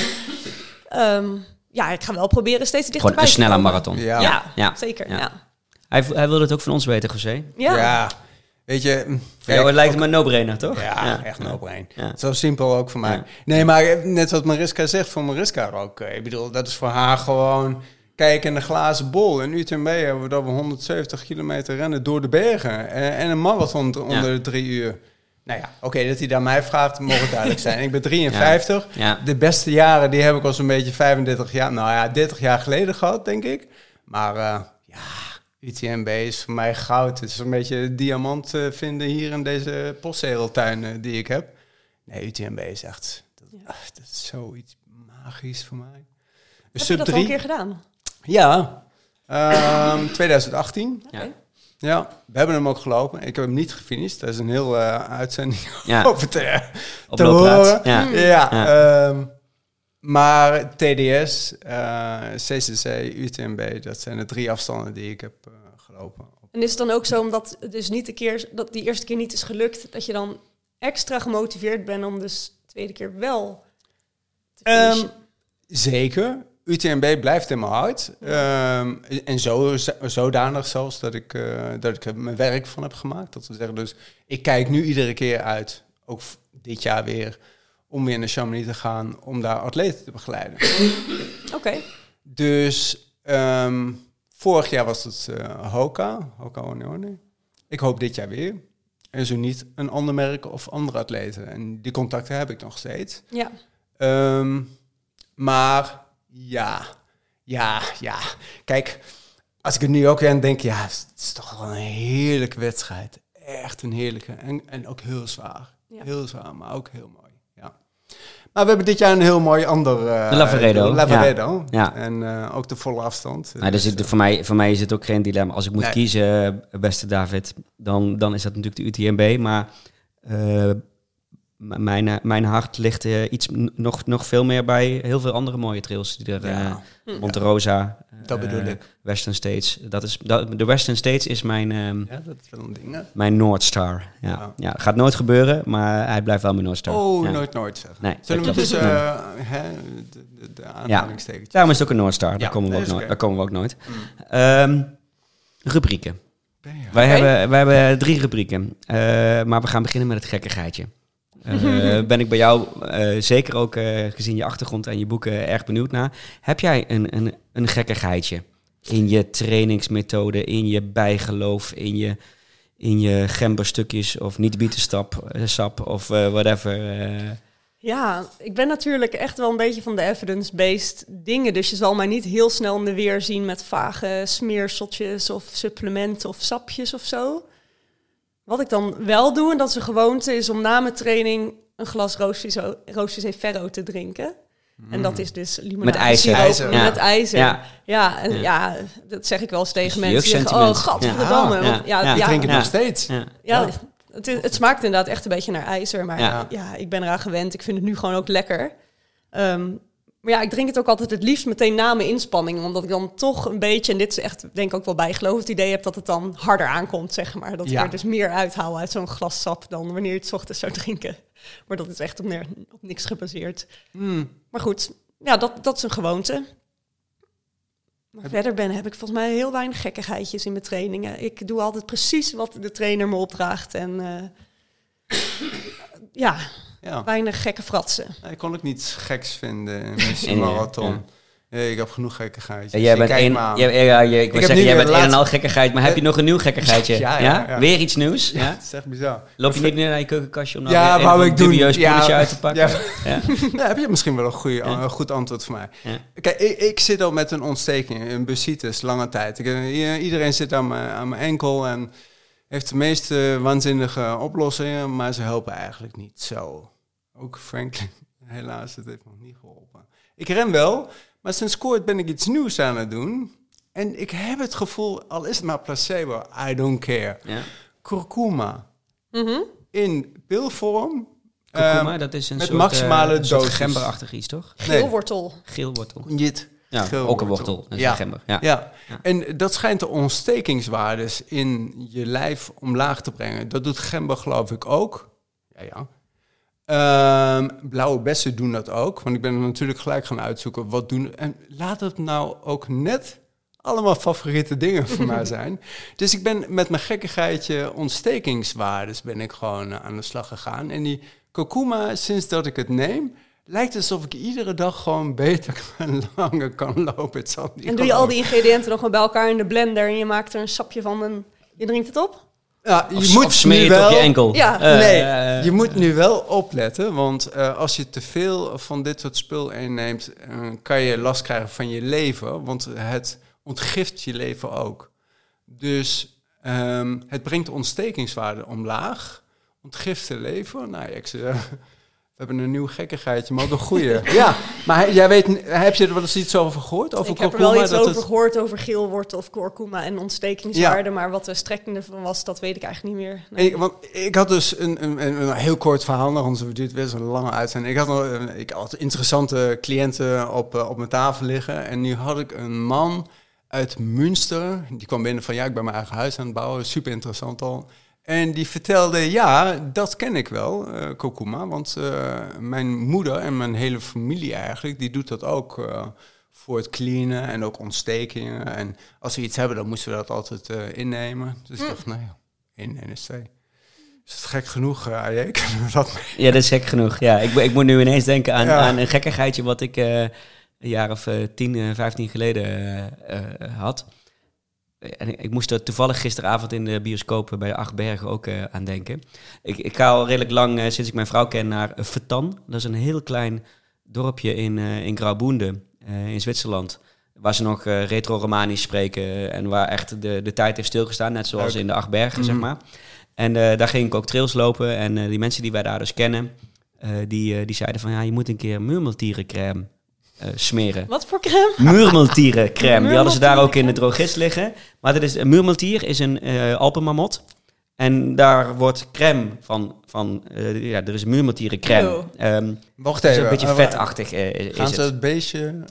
ehm, ja, ik ga wel proberen steeds Gewoon dichterbij een te snelle marathon. Ja. Ja, Ja. zeker. Ja. Ja. Hij, hij wilde het ook van ons weten, José. Ja. Weet je... Voor kijk, jou lijkt het me een no-brainer, toch? Ja, echt no brain. Ja. Zo simpel ook voor mij. Nee, maar net wat Mariska zegt, voor Mariska ook. eh, Ik bedoel, dat is voor haar gewoon kijken in de glazen bol. In UTMB hebben we dat we 170 kilometer rennen door de bergen. En, en een marathon onder de drie uur. Nou ja, oké, dat hij daar mij vraagt, mogen duidelijk zijn. Ik ben 53. Ja. De beste jaren, die heb ik al zo'n beetje 35 jaar, nou ja, 30 jaar geleden gehad, denk ik. Maar eh, ja, UTMB is voor mij goud. Het is een beetje diamant eh, vinden hier in deze postzegeltuin eh, die ik heb. Nee, UTMB is echt, dat, ah, dat is zoiets magisch voor mij. Een Heb je sub dat al een 3? keer gedaan? Ja, Ehm, 2018. Ja. Oké. Ja, we hebben hem ook gelopen. Ik heb hem niet gefinished. Dat is een heel eh, uitzending Ja. over te, Op te horen. Ja. Ja, Ja. Maar TDS, eh, CCC, UTMB, dat zijn de drie afstanden die ik heb eh, gelopen. En is het dan ook zo omdat het dus niet de keer, dat die eerste keer niet is gelukt, dat je dan extra gemotiveerd bent om dus de tweede keer wel te finishen? Zeker. UTMB blijft in mijn hart. Ehm, en zo, zodanig zelfs dat ik, eh, dat ik er mijn werk van heb gemaakt. Dat we zeggen, dus ik kijk nu iedere keer uit, ook dit jaar weer, om weer naar Chamonix te gaan, om daar atleten te begeleiden. Oké. Dus ehm, vorig jaar was het eh, Hoka, Hoka Unione. Ik hoop dit jaar weer. En zo niet een ander merk of andere atleten. En die contacten heb ik nog steeds. Ja. Ehm, maar ja, ja, ja. Kijk, als ik er nu ook aan denk, ja, het is toch wel een heerlijke wedstrijd. Echt een heerlijke. En, en ook heel zwaar. Ja. Heel zwaar, maar ook heel mooi. Maar we hebben dit jaar een heel mooi ander... eh, De Lavaredo, de Lavaredo. Ja. En eh, ook de volle afstand. Nou, dus het, voor, mij, voor mij is het ook geen dilemma. Als ik moet Nee. kiezen, eh, beste David, dan, dan is dat natuurlijk de UTMB. Maar eh, mijn, eh, mijn hart ligt eh, iets nog, nog veel meer bij heel veel andere mooie trails. Die er, Ja. Monte Rosa, Dat bedoel ik. Western States. Dat is, dat, de Western States is mijn, ehm, Ja, dat is wel een ding, hè? mijn North Star. Ja. Ja. Ja. gaat nooit gebeuren, maar hij blijft wel mijn North Star. Oh, Ja. nooit, nooit zeggen. Nee, Zullen we eh, hè, de, de, de aanhalingstekentjes? Daarom is het ook een North Star. Daar, Ja, komen we ook nooit, daar komen we ook nooit. Mm. Ehm, rubrieken. Wij, hebben, wij hebben drie rubrieken. Maar we gaan beginnen met het gekkigheidje. Eh ben ik bij jou, eh, zeker ook eh, gezien je achtergrond en je boeken, erg benieuwd naar. Heb jij een, een, een gekkigheidje in je trainingsmethode, in je bijgeloof, in je, in je gemberstukjes of niet bietenstap, sap of whatever? Ja, ik ben natuurlijk echt wel een beetje van de evidence-based dingen. Dus je zal mij niet heel snel in de weer zien met vage smeerseltjes of supplementen of sapjes of zo. Wat ik dan wel doe, en dat is een gewoonte, is om na mijn training een glas roosvisé ferro te drinken. En dat is dus limonade Met ijzer. IJzer. Ja. Met ijzer. Ja. Ja. en Ja. ja. dat zeg ik wel eens tegen Dus mensen. Die zeggen, oh, gadverdamme. Ja. want Ja, Ja. ja, Ik ja, drink het Ja. nog steeds. Ja. ja, het, is- het smaakt inderdaad echt een beetje naar ijzer. Maar Ja. ja, ik ben eraan gewend. Ik vind het nu gewoon ook lekker. Ehm, maar ja, ik drink het ook altijd het liefst meteen na mijn inspanning. Omdat ik dan toch een beetje, en dit is echt denk ik ook wel bijgeloof, het idee heb dat het dan harder aankomt, zeg maar. Dat ik Ja. er dus meer uithaal uit zo'n glas sap dan wanneer je het ochtends zou drinken. Maar dat is echt op, op niks gebaseerd. Mm. Maar goed, ja, dat, dat is een gewoonte. Maar verder ben, heb ik volgens mij heel weinig gekkigheidjes in mijn trainingen. Ik doe altijd precies wat de trainer me opdraagt. En eh, ja, Ja. weinig gekke fratsen. Ik kon ook niets geks vinden in mijn marathon. ja. Nee, ik heb genoeg gekkigheid. Ja, jij bent een, ja, je, ik wil zeggen, nu jij weer bent een en al gekkigheid, maar heb je nog een nieuw gekkigheidje? Ja, ja, ja. Weer iets nieuws? Ja, Ja? het is echt bizar. Loop je niet meer naar je keukenkastje om nou Ja, weer een wou ik doen. dubieus Ja. poedertje uit te pakken? Ja. Ja. Heb je misschien wel een, goede, Ja. een goed antwoord voor mij. Ja. Kijk, ik, ik zit al met een ontsteking, een bursitis, lange tijd. Ik, eh, iedereen zit aan mijn, aan mijn enkel en heeft de meest eh, waanzinnige oplossingen, maar ze helpen eigenlijk niet zo. Ook Franklin, helaas, het heeft nog niet geholpen. Ik ren wel, maar sinds kort ben ik iets nieuws aan het doen. En ik heb het gevoel, al is het maar placebo, I don't care. Ja. Kurkuma Mhm. in pilvorm. Kurkuma, Ehm, dat is een met soort, maximale een soort dosis. gemberachtig iets, toch? Nee. Geelwortel. Geelwortel. Jit. Ja, ook een wortel. Ja. Ja. Ja. En dat schijnt de ontstekingswaardes in je lijf omlaag te brengen. Dat doet gember geloof ik ook. Ja, ja. Ehm, blauwe bessen doen dat ook. Want ik ben er natuurlijk gelijk gaan uitzoeken wat doen. En laat het nou ook net allemaal favoriete dingen voor mij zijn. Dus ik ben met mijn gekkigheidje ontstekingswaardes ben ik gewoon aan de slag gegaan. En die kurkuma, sinds dat ik het neem, lijkt alsof ik iedere dag gewoon beter en langer kan lopen. Het zal niet En doe je al die ingrediënten nog maar bij elkaar in de blender en je maakt er een sapje van en je drinkt het op? Ja, je Of, moet of smeer je nu het op wel, je enkel. Ja. Eh, nee, eh, je moet nu wel opletten, want eh, als je te veel van dit soort spul inneemt, eh, kan je last krijgen van je lever, want het ontgift je lever ook. Dus ehm, het brengt de ontstekingswaarde omlaag, ontgift de lever. Nou, ik zeg, we hebben een nieuw gekkigheidje, maar ook een goeie. ja, maar hij- jij weet, heb je er wel eens iets over gehoord? Over ik heb er wel iets over het- gehoord over geelwortel of kurkuma en ontstekingswaarde, maar wat de strekking ervan was, dat weet ik eigenlijk niet meer. Nee. Ik, want ik had dus een, een, een, een heel kort verhaal nog, wordt dit weer zo'n lange uitzending. Ik had, nog, een- ik had interessante cliënten op, eh, op mijn tafel liggen. En nu had ik een man uit Münster. Die kwam binnen van, ja, ik ben mijn eigen huis aan het bouwen. Super interessant al. En die vertelde, ja, dat ken ik wel, kurkuma. Want eh, mijn moeder en mijn hele familie eigenlijk, die doet dat ook eh, voor het cleanen en ook ontstekingen. En als we iets hebben, dan moesten we dat altijd innemen. Dus ik dacht, nou ja, 1 en is 2. Is het gek genoeg, uh, dat Ja, dat is gek genoeg. Ja, ik, ik moet nu ineens denken aan, Ja. aan een gekkigheidje wat ik een jaar of eh, 10, eh, 15 geleden had. En ik, ik moest er toevallig gisteravond in de bioscoop bij Achtbergen ook eh, aan denken. Ik, ik ga al redelijk lang, eh, sinds ik mijn vrouw ken, naar Vertan. Dat is een heel klein dorpje in, eh in Graubünden in Zwitserland. Waar ze nog retro-Romanisch spreken en waar echt de, de tijd heeft stilgestaan. Net zoals Leuk. in de Achtbergen, zeg Mhm. maar. En daar ging ik ook trails lopen. En die mensen die wij daar dus kennen, die, die zeiden van... ja, je moet een keer murmeltierencrème eh, smeren. Wat voor crème? Murmeltierencrème. Die hadden ze daar ook in de drogist liggen. Maar dat is, een murmeltier is een eh alpenmamot. En daar wordt crème van... van eh, ja, er is murmeltierencrème. Eeuw. Ehm Wacht is even. een beetje vetachtig eh, is Gaan het. ze het beestje...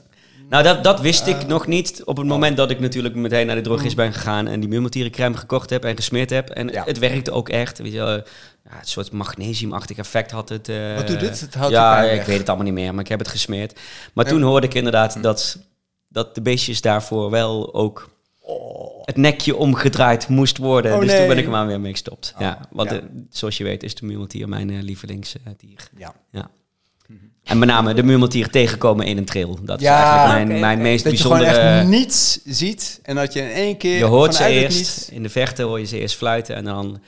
Nou, dat, dat wist ik Eh, nog niet op het moment dat ik natuurlijk meteen naar de drogist ben gegaan en die murmeltierencrème gekocht heb en gesmeerd heb. En Ja. het werkte ook echt. Weet je, wel, eh, ja, een soort magnesiumachtig effect had het. eh, Wat doet dit? Het houdt ja, ik weet het allemaal niet meer, maar ik heb het gesmeerd. Maar En- toen hoorde ik inderdaad dat, dat de beestjes daarvoor wel ook het nekje omgedraaid moest worden. Oh, dus toen ben ik er maar weer mee gestopt. Oh, ja, want ja. eh, zoals je weet is de murmeltier mijn lievelingsdier. Ja. En met name de murmeltier tegenkomen in een trail. Dat is eigenlijk mijn, mijn meest Dat je bijzondere... gewoon echt niets ziet en dat je in één keer Je hoort ze eerst, in de verte hoor je ze eerst fluiten en dan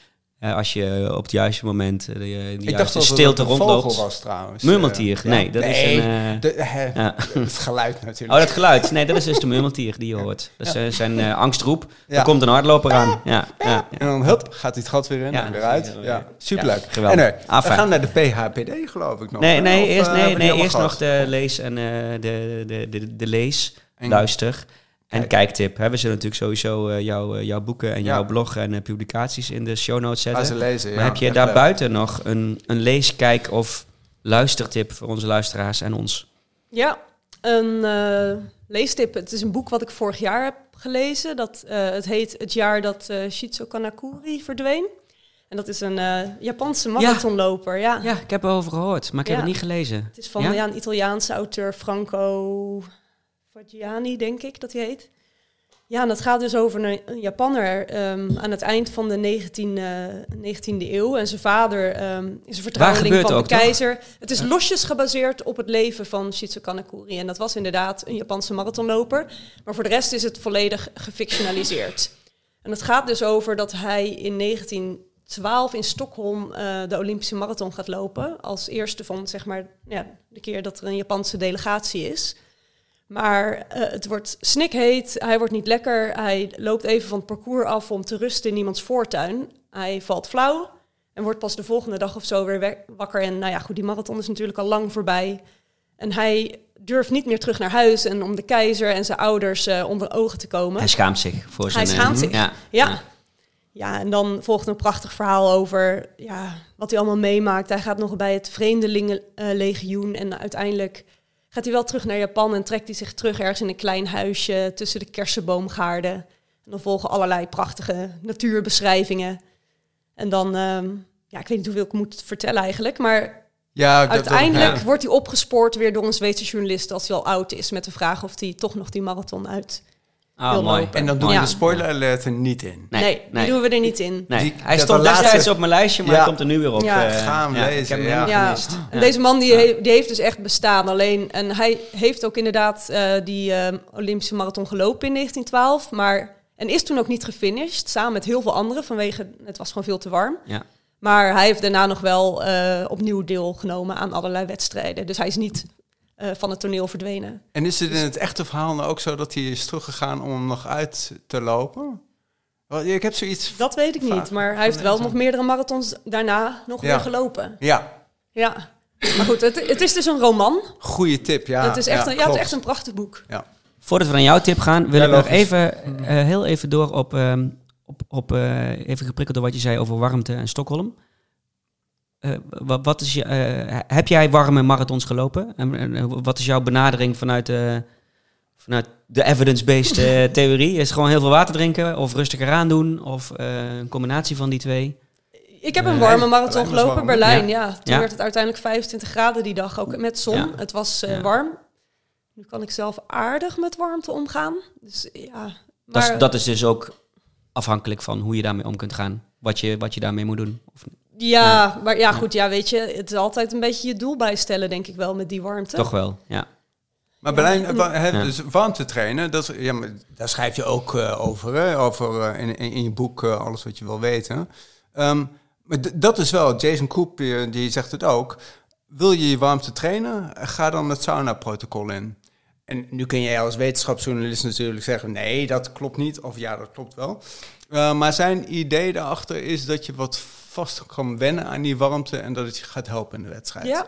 eh, als je op het juiste moment eh, de, de Ik dacht dat stilte een rondloopt. vogel was trouwens. Murmeltier, Eh, nee, dat is een... eh, de- eh, ja. het geluid natuurlijk. Oh, dat geluid. Nee, dat is dus de murmeltier die je hoort. Dat is eh, zijn eh, angstroep. Ja. Er komt een hardloper aan. Ja, ja. En dan hup, gaat hij het gat weer in Ja, en weer uit. Ja, superleuk. Geweldig. En, eh, Ah, we gaan naar de PHPD geloof ik nog. Nee, nee, Of, eerst, eh, nee, nee, eerst nog de lees en eh, de, de, de, de lees, En- luister en Kijk. kijktip. Hè, we zullen natuurlijk sowieso eh, jouw, eh, jouw boeken en Ja. jouw blog en eh, publicaties in de show notes zetten. Ze lezen, ja. Maar heb je daarbuiten nog een, een lees, kijk of luistertip voor onze luisteraars en ons? Ja, een eh, leestip. Het is een boek wat ik vorig jaar heb gelezen. Dat, eh, het heet Het jaar dat eh Shizu Kanakuri verdween. En dat is een eh, Japanse marathonloper. Ja. Ja, ik heb erover gehoord, maar ik heb het niet gelezen. Het is van Ja? ja? een Italiaanse auteur, Franco Faggiani, denk ik dat hij heet. Ja, en dat gaat dus over een, een Japanner ehm, aan het eind van de 19e, 19e eeuw. En zijn vader ehm, is een vertrouweling van de toch? keizer. Het is losjes gebaseerd op het leven van Shizu Kanakuri. En dat was inderdaad een Japanse marathonloper. Maar voor de rest is het volledig gefictionaliseerd. En het gaat dus over dat hij in 1912 in Stockholm eh, de Olympische marathon gaat lopen. Als eerste van zeg maar ja, de keer dat er een Japanse delegatie is. Maar eh, het wordt snikheet, hij wordt niet lekker. Hij loopt even van het parcours af om te rusten in iemands voortuin. Hij valt flauw en wordt pas de volgende dag of zo weer we- wakker. En nou ja, goed, die marathon is natuurlijk al lang voorbij. En hij durft niet meer terug naar huis en om de keizer en zijn ouders eh, onder ogen te komen. Hij schaamt zich voor zijn... Hij eh, schaamt zich. Ja. Ja. Ja, en dan volgt een prachtig verhaal over ja, wat hij allemaal meemaakt. Hij gaat nog bij het Vreemdelingenlegioen en uiteindelijk gaat hij wel terug naar Japan en trekt hij zich terug ergens in een klein huisje tussen de kersenboomgaarden. En dan volgen allerlei prachtige natuurbeschrijvingen. En dan, ehm, ja, ik weet niet hoeveel ik moet vertellen eigenlijk, maar Ja, Uiteindelijk ja. wordt hij opgespoord weer door een Zweedse journalist als hij al oud is. Met de vraag of hij toch nog die marathon uit Ah, mooi. En dan doen Ja. we de spoiler alert er niet in. Nee, Nee, nee. die doen we er niet in. Nee, Die- hij stond de laatste- destijds op mijn lijstje, maar Ja. hij komt er nu weer op. Ja. Ga hem ja, lezen, Ik heb hem ja. helemaal Ja, gemist. en Ja. deze man die, he- die heeft dus echt bestaan. Alleen, en hij heeft ook inderdaad eh, die eh, Olympische marathon gelopen in 1912. Maar, en is toen ook niet gefinished, samen met heel veel anderen. Vanwege, het was gewoon veel te warm. Ja. Maar hij heeft daarna nog wel eh, opnieuw deelgenomen aan allerlei wedstrijden. Dus hij is niet eh, van het toneel verdwenen. En is het in het echte verhaal nou ook zo dat hij is teruggegaan om hem nog uit te lopen? Ik heb zoiets... Dat weet ik niet. Maar hij heeft wel nog meerdere marathons daarna nog Ja. weer gelopen. Ja, Ja. Maar goed, het, het is dus een roman. goede tip. Ja, het, is echt een, ja, het is echt een prachtig boek. Ja. Voordat we naar jouw tip gaan, wil Ja, ik nog even, eh, heel even door op, ehm, op, op eh, even geprikkeld door wat je zei over warmte en Stockholm. Eh, wat, wat is je, eh, heb jij warme marathons gelopen? En, en, eh, wat is jouw benadering vanuit, de vanuit de evidence-based eh, theorie? Is het gewoon heel veel water drinken of rustiger aan doen? Of eh, een combinatie van die twee? Ik heb een warme marathon gelopen, warm. Berlijn. Ja. Ja, toen Ja. werd het uiteindelijk 25 graden die dag, ook met zon. Ja. Het was eh, Ja. warm. Nu kan ik zelf aardig met warmte omgaan. Dus ja, Dat, is, maar- dat is dus ook afhankelijk van hoe je daarmee om kunt gaan. Wat je, wat je daarmee moet doen. Of, ja, maar ja, goed, ja, weet je, het is altijd een beetje je doel bijstellen, denk ik wel, met die warmte. toch wel, ja. Maar Berlijn, Ja. dus warmte trainen, dat, is- ja, maar daar schrijf je ook eh, over, hè? over eh, in, in, in je boek eh, alles wat je wil weten. Ehm, maar dat is wel, Jason Koop eh, die zegt het ook. Wil je je warmte trainen, ga dan het sauna-protocol in. En nu kun jij als wetenschapsjournalist natuurlijk zeggen, nee, dat klopt niet, of ja, dat klopt wel. Eh, maar zijn idee daarachter is dat je wat vast kan wennen aan die warmte en dat het je gaat helpen in de wedstrijd. Ja,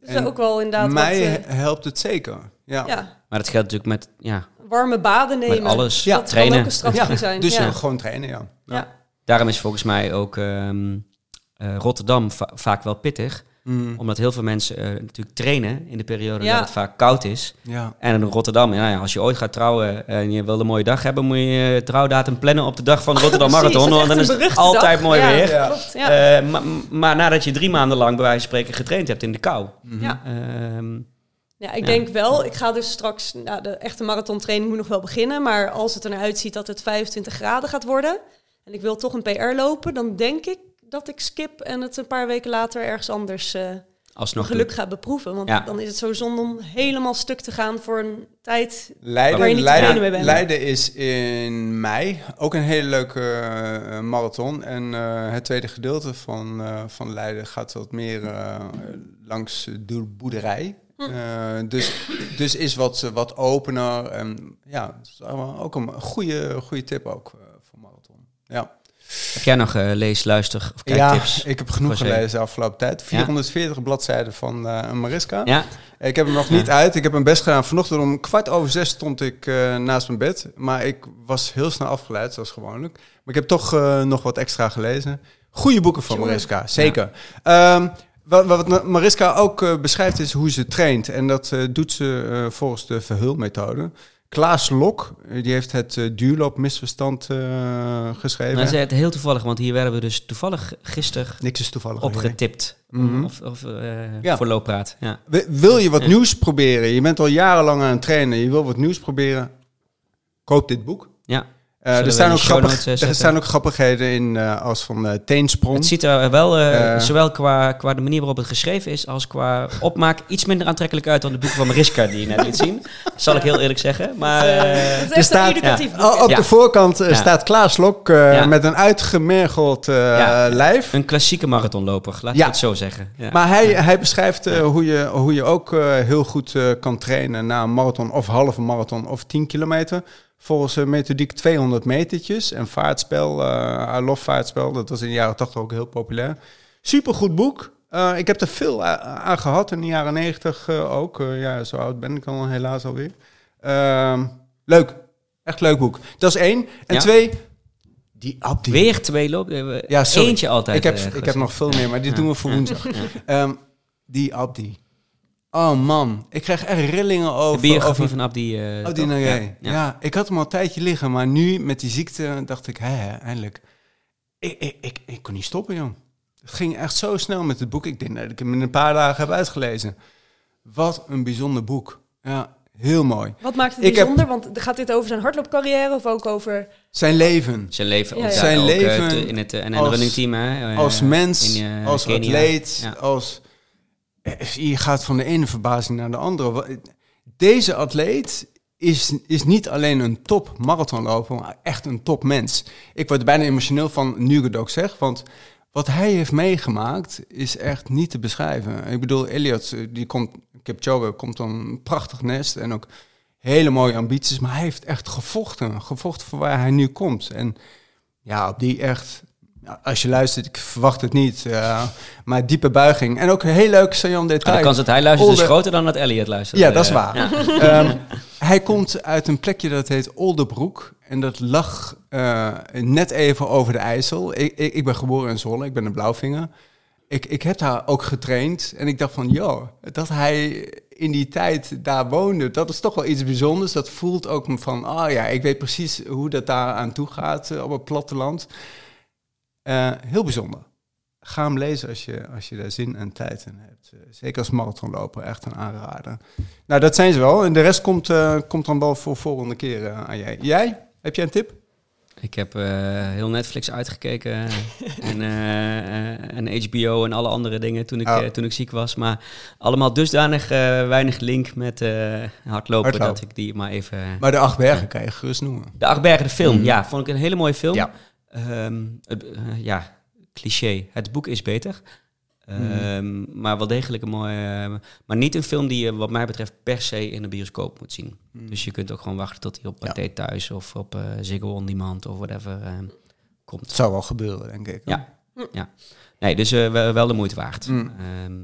dus En ook wel inderdaad Mij wat, eh, helpt het zeker. Ja. ja, Maar dat geldt natuurlijk met, ja, warme baden nemen. met alles. Ja, dat trainen. kan ook een strategie zijn. Dus ja. gewoon trainen, ja. Ja. Daarom is volgens mij ook ehm, eh, Rotterdam va- vaak wel pittig. Mm, Omdat heel veel mensen eh, natuurlijk trainen in de periode Ja. dat het vaak koud is. ja. En in Rotterdam, ja, ja, als je ooit gaat trouwen en je wil een mooie dag hebben, moet je je trouwdatum plannen op de dag van de Rotterdam Marathon. Want dan is het altijd dag. mooi Ja, weer. Ja. Klopt. Eh, maar, maar nadat je drie maanden lang bij wijze van spreken getraind hebt in de kou. ja. Ehm, Ja, ik Ja. denk wel. Ik ga dus straks, nou, de echte marathontraining moet nog wel beginnen. Maar als het er naar uitziet dat het 25 graden gaat worden. En ik wil toch een PR lopen, dan denk ik dat ik skip en het een paar weken later ergens anders eh alsnog geluk ga beproeven. Want Ja. dan is het zo zonde om helemaal stuk te gaan voor een tijd. Leiden, Waar je niet Leiden, tevreden mee bent. Leiden is in mei ook een hele leuke eh, marathon. En eh, het tweede gedeelte van, van Leiden gaat wat meer langs de boerderij. Hm. Dus, dus is wat, wat opener. En ja, ook een goede, goede tip ook voor marathon. Ja. Heb jij nog eh, lees, luister of kijktips? Ja, ik heb genoeg gelezen de afgelopen tijd. 440 bladzijden van eh Mariska. Ja? Ik heb hem nog niet uit. Ik heb hem best gedaan. Vanochtend om kwart over zes stond ik eh, naast mijn bed. Maar ik was heel snel afgeleid, zoals gewoonlijk. Maar ik heb toch nog wat extra gelezen. Goede boeken van. Mariska, zeker. Ehm, wat, wat Mariska ook beschrijft is hoe ze traint. En dat doet ze volgens de verhulmethode. Klaas Lok, eh, die heeft het uh, duurloopmisverstand eh, geschreven. Nou, dat is het heel toevallig, want hier werden we dus toevallig gisteren Niks is toevallig. opgetipt. Mhm. Of, of Ja. voor looppraat. Ja. Wil je wat Ja. nieuws proberen? Je bent al jarenlang aan het trainen. Je wil wat nieuws proberen? Koop dit boek. Eh, er, staan ook grappig, eh, er staan ook grappigheden in eh, als van eh teensprong. Het ziet er wel, zowel qua, qua de manier waarop het geschreven is, als qua opmaak, iets minder aantrekkelijk uit dan de boeken van Mariska die je net liet zien. Zal ik heel eerlijk zeggen. Maar het is er staat- een educatief boek. Op Ja. de voorkant Ja. staat Klaas Lok eh, Ja. met een uitgemergeld eh, Ja. lijf. een klassieke marathonloper, laat Ja. ik het zo zeggen. Ja. Maar hij, hij beschrijft eh, hoe, je, hoe je ook eh, heel goed eh, kan trainen na een marathon of halve marathon of 10 kilometer. Volgens een methodiek 200 metertjes en vaartspel. eh I love vaartspel, dat was in de jaren 80 ook heel populair. Supergoed boek. Eh, ik heb er veel aan gehad in de jaren 90 eh, ook. Eh, ja, zo oud ben ik dan helaas alweer. Ehm, leuk. Echt leuk boek. Dat is één. En Ja. twee, die Abdi. Weer twee loop. eh, Ja, sorry. Eentje altijd. Ik heb, eh, ik heb nog veel meer, maar dit Ja. doen we voor woensdag. Ehm, die Abdi. Oh man, ik krijg echt rillingen De over... biografie over van Abdi. eh, Abdi. Ja, Ja, ja. ik had hem al een tijdje liggen, maar nu met die ziekte dacht ik, hè, hè, eindelijk. Ik, ik, ik, ik kon niet stoppen, jong. Het ging echt zo snel met het boek. Ik denk dat ik hem in een paar dagen heb uitgelezen. Wat een bijzonder boek. Ja, heel mooi. Wat maakt het Ik heb- bijzonder? Want gaat dit over zijn hardloopcarrière of ook over... Zijn leven Zijn leven, Ja, ja, Zijn ook, eh, leven in het eh, NN running team. Hè, eh, als mens, in, eh, als Kenia. atleet, Ja. als... eh, Je gaat van de ene verbazing naar de andere. Deze atleet is, is niet alleen een top marathonloper, maar echt een top mens. Ik word bijna emotioneel van nu het ook zeg, want wat hij heeft meegemaakt is echt niet te beschrijven. Ik bedoel, Elliot, eh, die komt, Kipchoge komt dan een prachtig nest en ook hele mooie ambities, maar hij heeft echt gevochten, gevochten voor waar hij nu komt. En ja, op die echt, als je luistert, ik verwacht het niet, eh, maar diepe buiging. En ook een heel leuk saillant Ah, de detail. kans dat hij luistert is groter dan dat Elliot luistert. Ja, dat is waar. ja. Ehm, hij komt uit een plekje dat heet Oldebroek. En dat lag eh, net even over de IJssel. Ik, ik, ik ben geboren in Zwolle, ik ben een blauwvinger. Ik, ik heb daar ook getraind. En ik dacht van, joh, dat hij in die tijd daar woonde, dat is toch wel iets bijzonders. Dat voelt ook van, ah ja, ik weet precies hoe dat daar aan toe gaat eh, op het platteland. Eh, heel bijzonder. Ga hem lezen als je, als je daar zin en tijd in hebt. Eh, zeker als marathonloper, echt een aanrader. Nou, dat zijn ze wel. En de rest komt, eh, komt dan wel voor volgende keer aan jij. Jij? Heb jij een tip? Ik heb heel Netflix uitgekeken en, en HBO en alle andere dingen toen ik, Oh. toen ik ziek was. Maar allemaal dusdanig weinig link met hardlopen, dat ik die maar even... Maar de acht bergen kan je gerust noemen. De Achtbergen, de film. Mhm. Ja, vond ik een hele mooie film. Ja. Ehm, het, eh, ja, cliché. Het boek is beter. Ehm, Maar wel degelijk een mooie... maar niet een film die je wat mij betreft per se in de bioscoop moet zien. Dus je kunt ook gewoon wachten tot hij op Ja. Pathé Thuis of op eh Ziggo On Demand of whatever ehm, Het komt. zou wel gebeuren, denk ik. Ja. ja. Nee, dus eh, wel, wel de moeite waard. Mm. Ehm,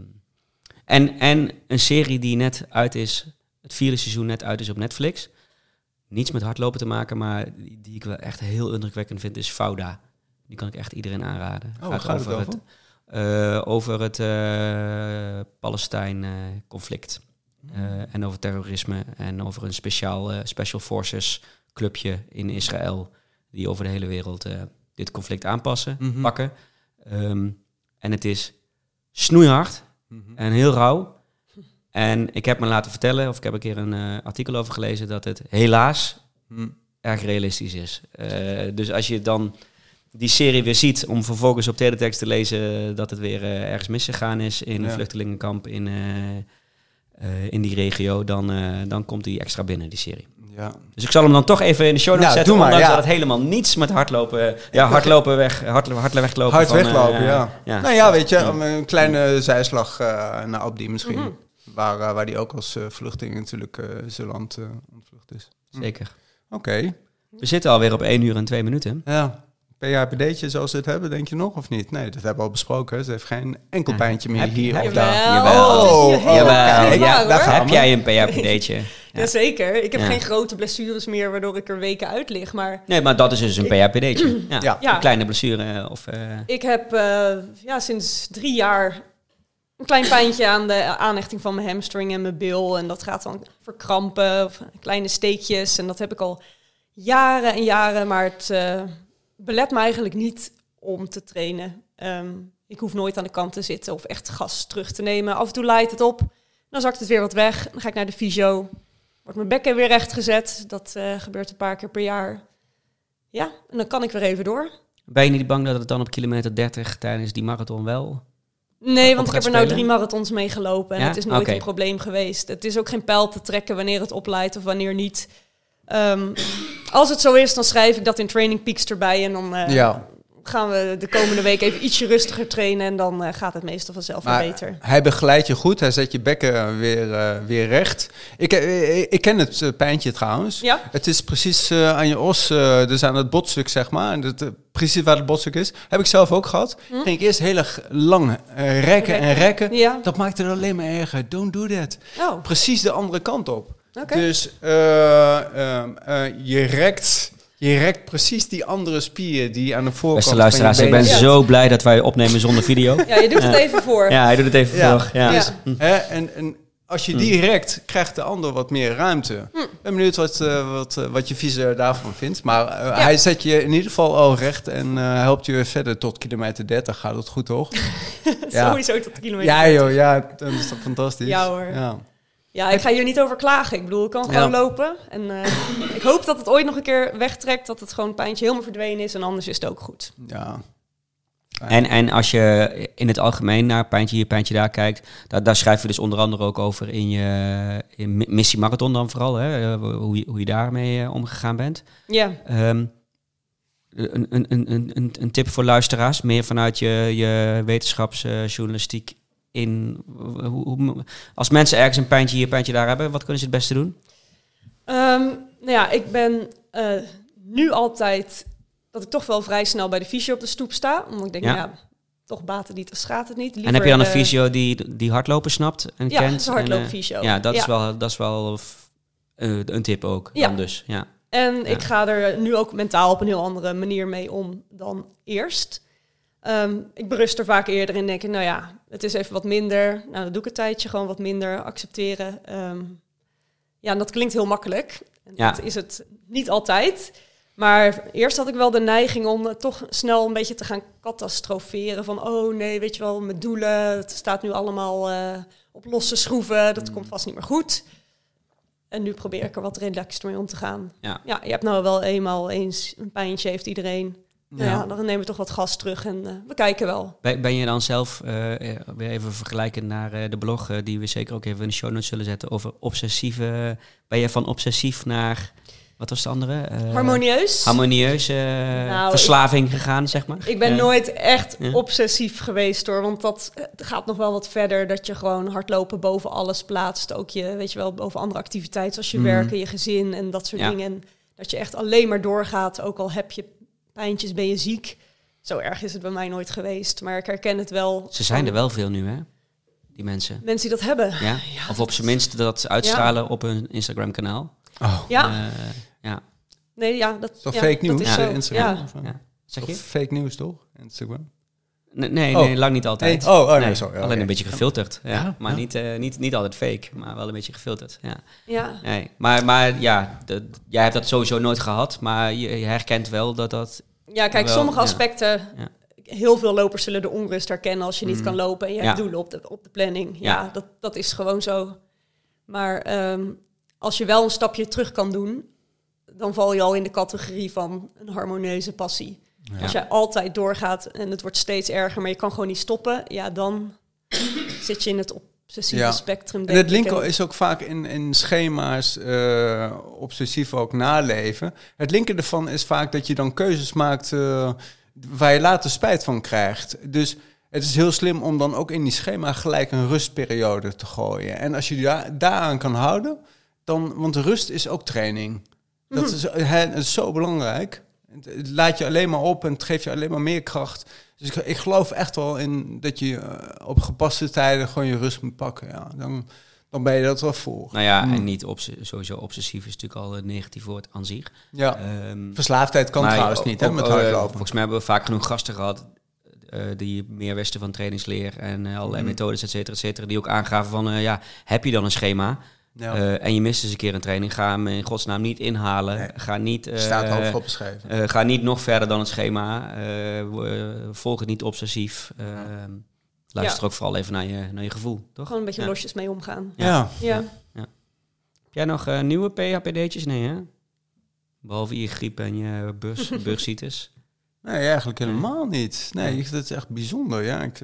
en, en een serie die net uit is, het vierde seizoen net uit is op Netflix. Niets met hardlopen te maken, maar die, die ik wel echt heel indrukwekkend vind, is Fauda. Die kan ik echt iedereen aanraden. Oh, waar gaat het over? eh, over het eh, Palestijn-conflict. Hmm. en over terrorisme en over een speciaal eh, Special Forces clubje in Israël. Die over de hele wereld eh, dit conflict aanpassen, Mhm. pakken. Ehm, en het is snoeihard Mhm. en heel rauw. En ik heb me laten vertellen, of ik heb een keer een eh, artikel over gelezen, dat het helaas Hm. erg realistisch is. Eh, dus als je dan die serie weer ziet, om vervolgens op teletext te lezen dat het weer eh, ergens misgegaan is in een Ja. vluchtelingenkamp in, in die regio, dan, dan komt die extra binnen, die serie. Ja. Dus ik zal hem dan toch even in de show notes Nou, zetten, doe maar, ja. dat het helemaal niets met hardlopen... Ja, hardlopen weg, hard, hard weglopen. Hard van, weglopen, ja. ja. Nou ja, weet je, een kleine zijslag eh, naar Abdi misschien. Mhm. Waar, eh, waar die ook als eh, vluchteling natuurlijk eh zijn land eh, ontvlucht is. Zeker. Oké, We zitten alweer op 1 uur en 2 minuten. ja. PHPD'tje zoals ze het hebben, denk je nog of niet? Nee, dat hebben we al besproken. Ze heeft geen enkel pijntje meer Heb hier heb of daar. Jawel. Oh, ja, daar Heb jij een PHPD'tje? Ja. Jazeker. Ik heb Ja. geen grote blessures meer, waardoor ik er weken uit lig. Maar Nee, maar dat is dus een PHPD'tje. Ja. Ja. Ja. Een kleine blessure of... eh, ik heb eh, ja, sinds drie jaar een klein pijntje aan de aanhechting van mijn hamstring en mijn bil. En dat gaat dan verkrampen, of kleine steekjes. En dat heb ik al jaren en jaren. Maar het eh, belet me eigenlijk niet om te trainen. Ehm, ik hoef nooit aan de kant te zitten of echt gas terug te nemen. Af en toe laait het op. Dan zakt het weer wat weg. Dan ga ik naar de fysio. Wordt mijn bekken weer recht gezet. Dat eh, gebeurt een paar keer per jaar. Ja, en dan kan ik weer even door. Ben je niet bang dat het dan op kilometer 30 tijdens die marathon wel... Nee, want ik heb er nou drie marathons mee gelopen. En Ja? het is nooit een probleem geweest. Het is ook geen pijl te trekken wanneer het opleidt of wanneer niet. Ehm, als het zo is, dan schrijf ik dat in Training Peaks erbij. En dan eh, Ja. Gaan we de komende week even ietsje rustiger trainen. En dan eh, gaat het meestal vanzelf Maar beter. hij begeleidt je goed. Hij zet je bekken weer, eh, weer recht. Ik, eh, ik, ik ken het eh, pijntje trouwens. Ja, Het is precies eh, aan je os, eh, dus aan het botstuk, zeg maar. En eh, precies waar het botstuk is. Heb ik zelf ook gehad. Hm? Ging ik eerst heel erg lang eh, rekken en rekken. ja. Dat maakt het alleen maar erger. Don't do that. Oh, Precies de andere kant op. oké. Dus eh, ehm, eh, je, rekt, je rekt precies die andere spier die aan de voorkant Beste van luisteraars, ik ben Ja. zo blij dat wij opnemen zonder video. Ja, je doet het even voor. Ja, hij doet het even Ja. voor. Ja. Ja. Dus, hm. Hè, en, en als je direct krijgt de ander wat meer ruimte. Ik ben benieuwd wat, eh, wat, eh, wat je visie daarvan vindt. Maar eh, hij zet je in ieder geval al recht en eh, helpt je verder tot kilometer 30. Gaat dat goed, toch? Ja. Sowieso tot kilometer. Ja, joh, ja, dat is toch fantastisch. Ja, hoor. Ja. Ja, ik ga hier niet over klagen. Ik bedoel, ik kan gewoon Ja. lopen. En eh, ik hoop dat het ooit nog een keer wegtrekt. Dat het gewoon een pijntje helemaal verdwenen is. En anders is het ook goed. ja. En, en als je in het algemeen naar pijntje hier, pijntje daar kijkt, daar, daar schrijf je dus onder andere ook over in je in Mi- missie marathon dan vooral, hè, eh, hoe, je, hoe je daarmee eh, omgegaan bent. Ja, Ehm, een, een, een, een- een, een tip voor luisteraars, meer vanuit je, je wetenschapsjournalistiek in. Hoe, hoe- als mensen ergens een pijntje hier, pijntje daar hebben, wat kunnen ze het beste doen? Ehm, nou ja, ik ben eh, nu altijd dat ik toch wel vrij snel bij de fysio op de stoep sta. Omdat ik denk, Ja. ja, toch baat het niet, dan schaadt het niet. en heb je dan Liever, een eh, fysio die, die hardlopen snapt en Ja, kent? een en, eh, hardloopfysio. ja, dat is Ja. wel, dat is wel een tip ook. Ja. Dan dus, ja. En Ja. ik ga er nu ook mentaal op een heel andere manier mee om dan eerst. Ehm, ik berust er vaak eerder in denken, nou ja, het is even wat minder. Nou, dan doe ik een tijdje gewoon wat minder accepteren. Ehm, ja, en dat klinkt heel makkelijk. En Ja. Dat is het niet altijd. Maar eerst had ik wel de neiging om toch snel een beetje te gaan catastroferen. Van, oh nee, weet je wel, mijn doelen, het staat nu allemaal eh, op losse schroeven. Dat komt vast niet meer goed. En nu probeer ik er wat relaxed mee om te gaan. Ja. Ja, je hebt nou wel eenmaal eens een pijntje, heeft iedereen. Nou Ja. dan nemen we toch wat gas terug en eh, we kijken wel. Ben, ben je dan zelf, eh, eh, weer even vergelijken naar de blog, die we zeker ook even in de show notes zullen zetten, over obsessieve... Ben je van obsessief naar, wat was de andere? Eh, Harmonieus. Harmonieuze Nou, verslaving gegaan, zeg maar. Ik ben Ja. nooit echt Ja. obsessief geweest hoor. Want dat gaat nog wel wat verder. Dat je gewoon hardlopen boven alles plaatst. Ook je, weet je wel, boven andere activiteiten zoals je Mhm. werken, je gezin en dat soort Ja. dingen. En dat je echt alleen maar doorgaat. Ook al heb je pijntjes, ben je ziek. Zo erg is het bij mij nooit geweest. Maar ik herken het wel. Ze zijn er wel veel nu, hè? Die mensen. Mensen die dat hebben. Ja? of op zijn minst dat uitstralen op hun Instagram-kanaal. Oh, Ja, Eh, ja. nee, ja. Dat, is toch ja, fake dat nieuws, is Ja. zo. Instagram? Ja. Zeg je? fake nieuws, toch? Instagram? Nee, nee, Oh. nee, lang niet altijd. Nee. Oh, oh, nee, Nee, sorry. Alleen een beetje gefilterd. Ja. Ja, maar ja. Niet, eh, niet, niet altijd fake, maar wel een beetje gefilterd. Ja. Ja. Nee. Maar, maar ja, de- jij hebt dat sowieso nooit gehad, maar je, je herkent wel dat dat... Ja, kijk, Wel, sommige ja. aspecten. Ja. Heel veel lopers zullen de onrust herkennen als je niet Mm. kan lopen en je Ja. hebt doelen op de, op de planning. Ja, Ja. Dat, dat is gewoon zo. Maar ehm, als je wel een stapje terug kan doen, dan val je al in de categorie van een harmonieuze passie. Als jij altijd doorgaat en het wordt steeds erger, maar je kan gewoon niet stoppen, ja, dan zit je in het obsessieve Ja. spectrum. En het ik. linken is ook vaak in, in schema's eh, obsessief ook naleven. Het linken ervan is vaak dat je dan keuzes maakt eh, waar je later spijt van krijgt. Dus het is heel slim om dan ook in die schema gelijk een rustperiode te gooien. En als je daar daaraan kan houden, dan, want rust is ook training. Dat is, hè, het is zo belangrijk. Het, het laat je alleen maar op en het geeft je alleen maar meer kracht. Dus ik, ik geloof echt wel in dat je eh, op gepaste tijden gewoon je rust moet pakken. Ja. Dan, dan ben je dat wel voor. Nou ja, Mm. en niet obs- sowieso obsessief is natuurlijk al een negatief woord aan zich. Ja. Ehm, Verslaafdheid kan trouwens ook- niet, hè, met eh, hardlopen. volgens mij hebben we vaak genoeg gasten gehad eh, die meer wisten van trainingsleer en eh, allerlei Mhm. methodes, et cetera, et cetera, die ook aangaven van, eh, ja, heb je dan een schema? Ja. Eh, en je mist eens een keer een training, ga hem in godsnaam niet inhalen. Nee. Ga niet... eh, staat overal beschreven. eh, ga niet nog verder dan het schema. eh, volg het niet obsessief. luister Ja. ook vooral even naar je, naar je gevoel, toch? Gewoon een beetje Ja. losjes mee omgaan. ja. Ja. Heb jij nog eh, nieuwe PHPD'tjes? Nee, hè? Behalve je griep en je burs, bursitis. Nee, eigenlijk helemaal niet. Nee, dat is echt bijzonder. Ja, ik,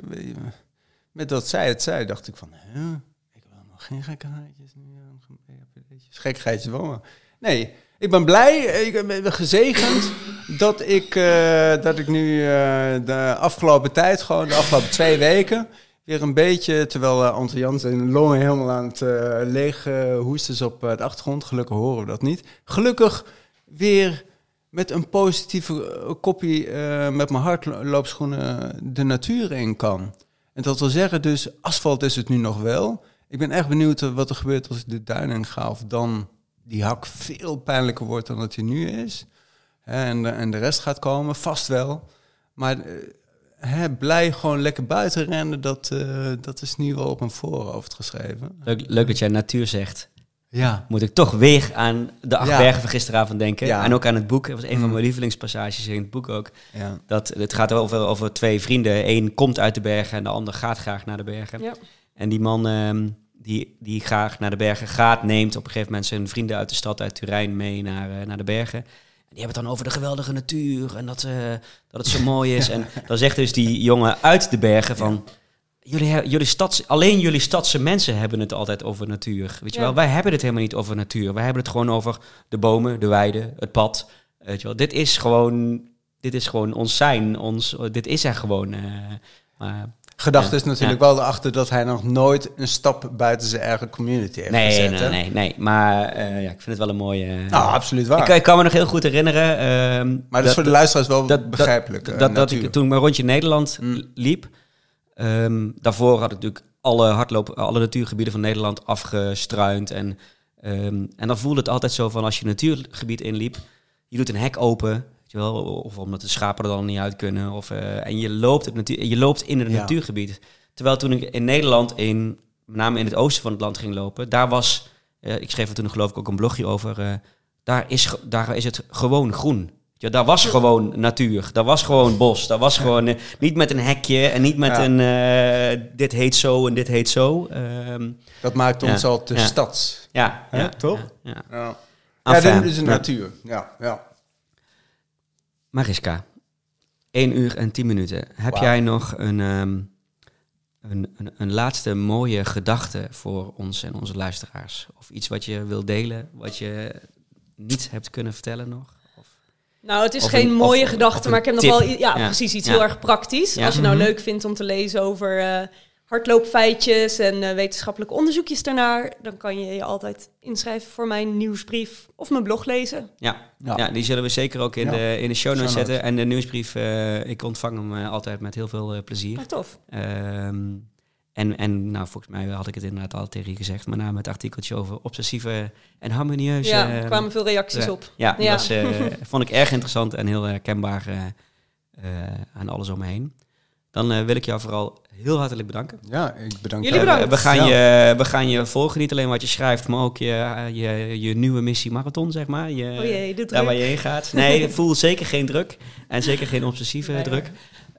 met dat zij het zei, dacht ik van, hè, ik wil nog geen gekkigheidjes nu. Gekkigheidjes wel, maar... Nee, ik ben blij, ik ben gezegend dat ik, eh, dat ik nu eh, de afgelopen tijd, gewoon de afgelopen twee weken, weer een beetje, terwijl uh, Anton Jans zijn longen helemaal aan het eh, leeg eh, hoesten is op eh, de achtergrond, gelukkig horen we dat niet. Gelukkig weer met een positieve eh, kopie eh, met mijn hardloopschoenen de natuur in kan. En dat wil zeggen, dus asfalt is het nu nog wel. Ik ben echt benieuwd eh, wat er gebeurt als ik de duin in ga. Of dan die hak veel pijnlijker wordt dan dat hij nu is. En, de, en de rest gaat komen, vast wel. Maar eh, hè, blij gewoon lekker buiten rennen, dat, eh, dat is nu wel op mijn voorhoofd geschreven. Leuk, leuk dat jij natuur zegt. Ja. Moet ik toch weer aan de acht Ja. bergen van gisteravond denken. Ja. En ook aan het boek. Dat was een van Mm. mijn lievelingspassages in het boek ook. ja. Dat, het gaat over, over twee vrienden. Eén komt uit de bergen en de ander gaat graag naar de bergen. En die man ehm, die, die graag naar de bergen gaat, neemt op een gegeven moment zijn vrienden uit de stad, uit Turijn, mee naar, eh, naar de bergen. En die hebben het dan over de geweldige natuur en dat, eh, dat het zo mooi is. En dan zegt dus die jongen uit de bergen van... Jullie, jullie stads, alleen jullie stadse mensen hebben het altijd over natuur. Weet je Ja. wel, wij hebben het helemaal niet over natuur. Wij hebben het gewoon over de bomen, de weiden, het pad. Weet je wel, dit is gewoon, dit is gewoon ons zijn. Ons, dit is er gewoon. eh, maar Gedachte is natuurlijk wel erachter dat hij nog nooit een stap buiten zijn eigen community heeft Nee, gezet. nee, hè? nee, nee. Maar eh, ja, ik vind het wel een mooie... eh, Nou, absoluut waar. ik, ik kan me nog heel goed herinneren... ehm, maar dat is voor de luisteraars wel dat- begrijpelijk. dat, eh, dat, dat ik toen ik mijn rondje Nederland Mm. liep... ehm, daarvoor had ik natuurlijk alle hardloop, alle natuurgebieden van Nederland afgestruind. En, ehm, en dan voelde het altijd zo van als je een natuurgebied inliep... Je doet een hek open, weet je wel, of omdat de schapen er dan niet uit kunnen. Of, eh, en je loopt, het natuur, je loopt in het Ja. natuurgebied. Terwijl toen ik in Nederland, in, met name in het oosten van het land ging lopen... daar was, eh, ik schreef er toen geloof ik ook een blogje over... eh, daar, is, daar is het gewoon groen. Ja, daar was gewoon natuur. Daar was gewoon bos. Daar was gewoon niet met een hekje en niet met Ja. een dit heet zo en dit heet zo. Ehm, Dat maakt ons Ja. al te Ja. stads. ja, toch? Ja, ja. Enfin, de ja. natuur. Ja, ja. Mariska, 1 uur en 10 minuten. Heb jij nog een, ehm, een, een, een laatste mooie gedachte voor ons en onze luisteraars? Of iets wat je wil delen, wat je niet hebt kunnen vertellen nog? Of, Nou, het is Of geen een- mooie of- gedachte, of maar ik heb nog wel ja, Ja. precies iets Ja. heel erg praktisch. Ja. Als je nou Mhm. leuk vindt om te lezen over eh, hardloopfeitjes en eh, wetenschappelijke onderzoekjes daarnaar, dan kan je je altijd inschrijven voor mijn nieuwsbrief of mijn blog lezen. ja. Ja. Ja. die zullen we zeker ook in, Ja. de, in de show notes zetten. En de nieuwsbrief, eh, ik ontvang hem eh, altijd met heel veel eh, plezier. Ah, tof. Ehm, en, en nou, volgens mij had ik het inderdaad al tegen je gezegd, maar na het artikeltje over obsessieve en harmonieuze... Ja, er kwamen veel reacties op. Ja, Ja. Was, eh, vond ik erg interessant en heel herkenbaar aan alles om me heen. Dan wil ik jou vooral heel hartelijk bedanken. ja, ik bedank Jullie bedankt. We, gaan Ja. je, we gaan je volgen, niet alleen wat je schrijft, maar ook je, je, je nieuwe missie marathon, zeg maar. Je, Oh jee, de daar waar je heen gaat. Nee, voel zeker geen druk en zeker geen obsessieve Nee. druk.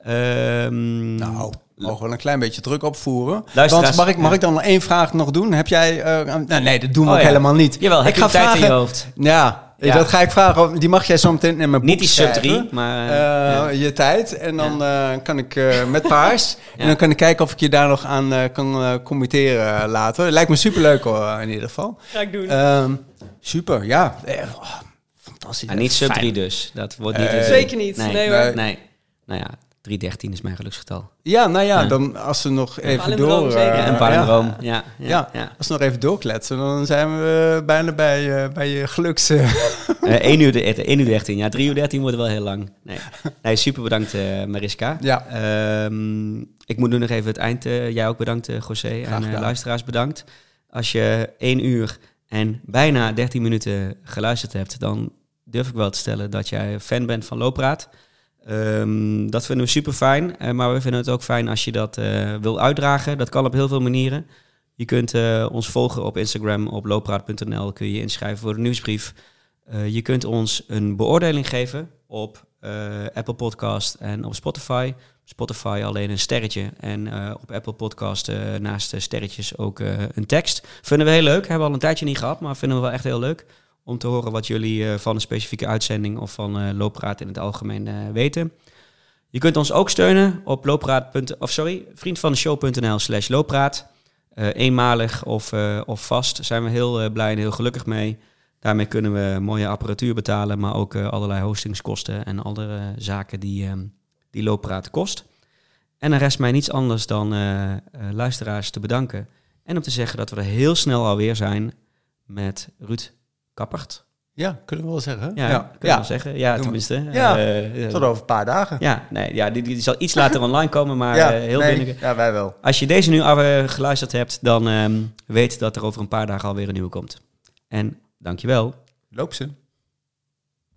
Ehm, Nou, mogen we een klein beetje druk opvoeren. Want mag ik, mag ja. ik dan één vraag nog doen? Heb jij... eh, nou, nee, dat doen we Oh, ook ja. helemaal niet. Jawel, heb ik je ga tijd in je vragen... hoofd? Ja, Ja. dat ga ik vragen. Die mag jij zo meteen in mijn boek Niet die sub schrijven. 3, maar... Eh, ja. Je tijd. En dan eh, kan ik eh, met paars. Ja. En dan kan ik kijken of ik je daar nog aan eh, kan eh, committeren later. Lijkt me superleuk hoor, in ieder geval. Ga ik doen. Ehm, super, ja. Eh, oh, fantastisch. Ah, niet sub Fijn. 3 dus. Dat wordt niet... Zeker niet. Nee, Nee, hoor. nee. nee. Nou ja, 313 is mijn geluksgetal. Ja, nou ja, Ja. dan als we nog even palindroom door... zeker. eh, Ja, een ja. palindroom. Ja, ja, Ja. ja. Als we nog even doorkletsen, dan zijn we bijna bij, eh, bij je geluks... eh, Eh, 1, uur de, 1 uur 13. Ja, 3 uur 13 wordt wel heel lang. Nee, nee super bedankt Mariska. Ja. Ehm, ik moet nu nog even het eind... eh, jij ook bedankt eh, José. En luisteraars bedankt. Als je 1 uur en bijna 13 minuten geluisterd hebt... dan durf ik wel te stellen dat jij fan bent van Loopraad. Ehm, dat vinden we super fijn. eh, maar we vinden het ook fijn als je dat eh, wil uitdragen. Dat kan op heel veel manieren. Je kunt eh, ons volgen op Instagram, op loopraad.nl. Kun je je inschrijven voor de nieuwsbrief. Je kunt ons een beoordeling geven op Apple Podcast en op Spotify. Spotify alleen een sterretje en op Apple Podcast naast de sterretjes ook een tekst. Vinden we heel leuk. Hebben we al een tijdje niet gehad, maar vinden we wel echt heel leuk om te horen wat jullie eh, van een specifieke uitzending of van eh Loopraad in het algemeen eh, weten. Je kunt ons ook steunen op loopraad. of sorry, vriendvandeshow.nl slash loopraad. Eenmalig of, of vast zijn we heel blij en heel gelukkig mee. Daarmee kunnen we mooie apparatuur betalen, maar ook allerlei hostingskosten en andere zaken die, ehm, die Loopraad kost. En dan rest mij niets anders dan luisteraars te bedanken. En om te zeggen dat we er heel snel alweer zijn met Ruud Kappert. ja, kunnen we wel zeggen. Ja, ja. kunnen we wel zeggen. Ja, tenminste. Eh, Tot over een paar dagen. ja, nee, ja die, die zal iets later online komen, maar eh, heel nee, binnen. Ja, wij wel. Als je deze nu af, eh, geluisterd hebt, dan ehm, weet dat er over een paar dagen alweer een nieuwe komt. En dankjewel. Loop ze.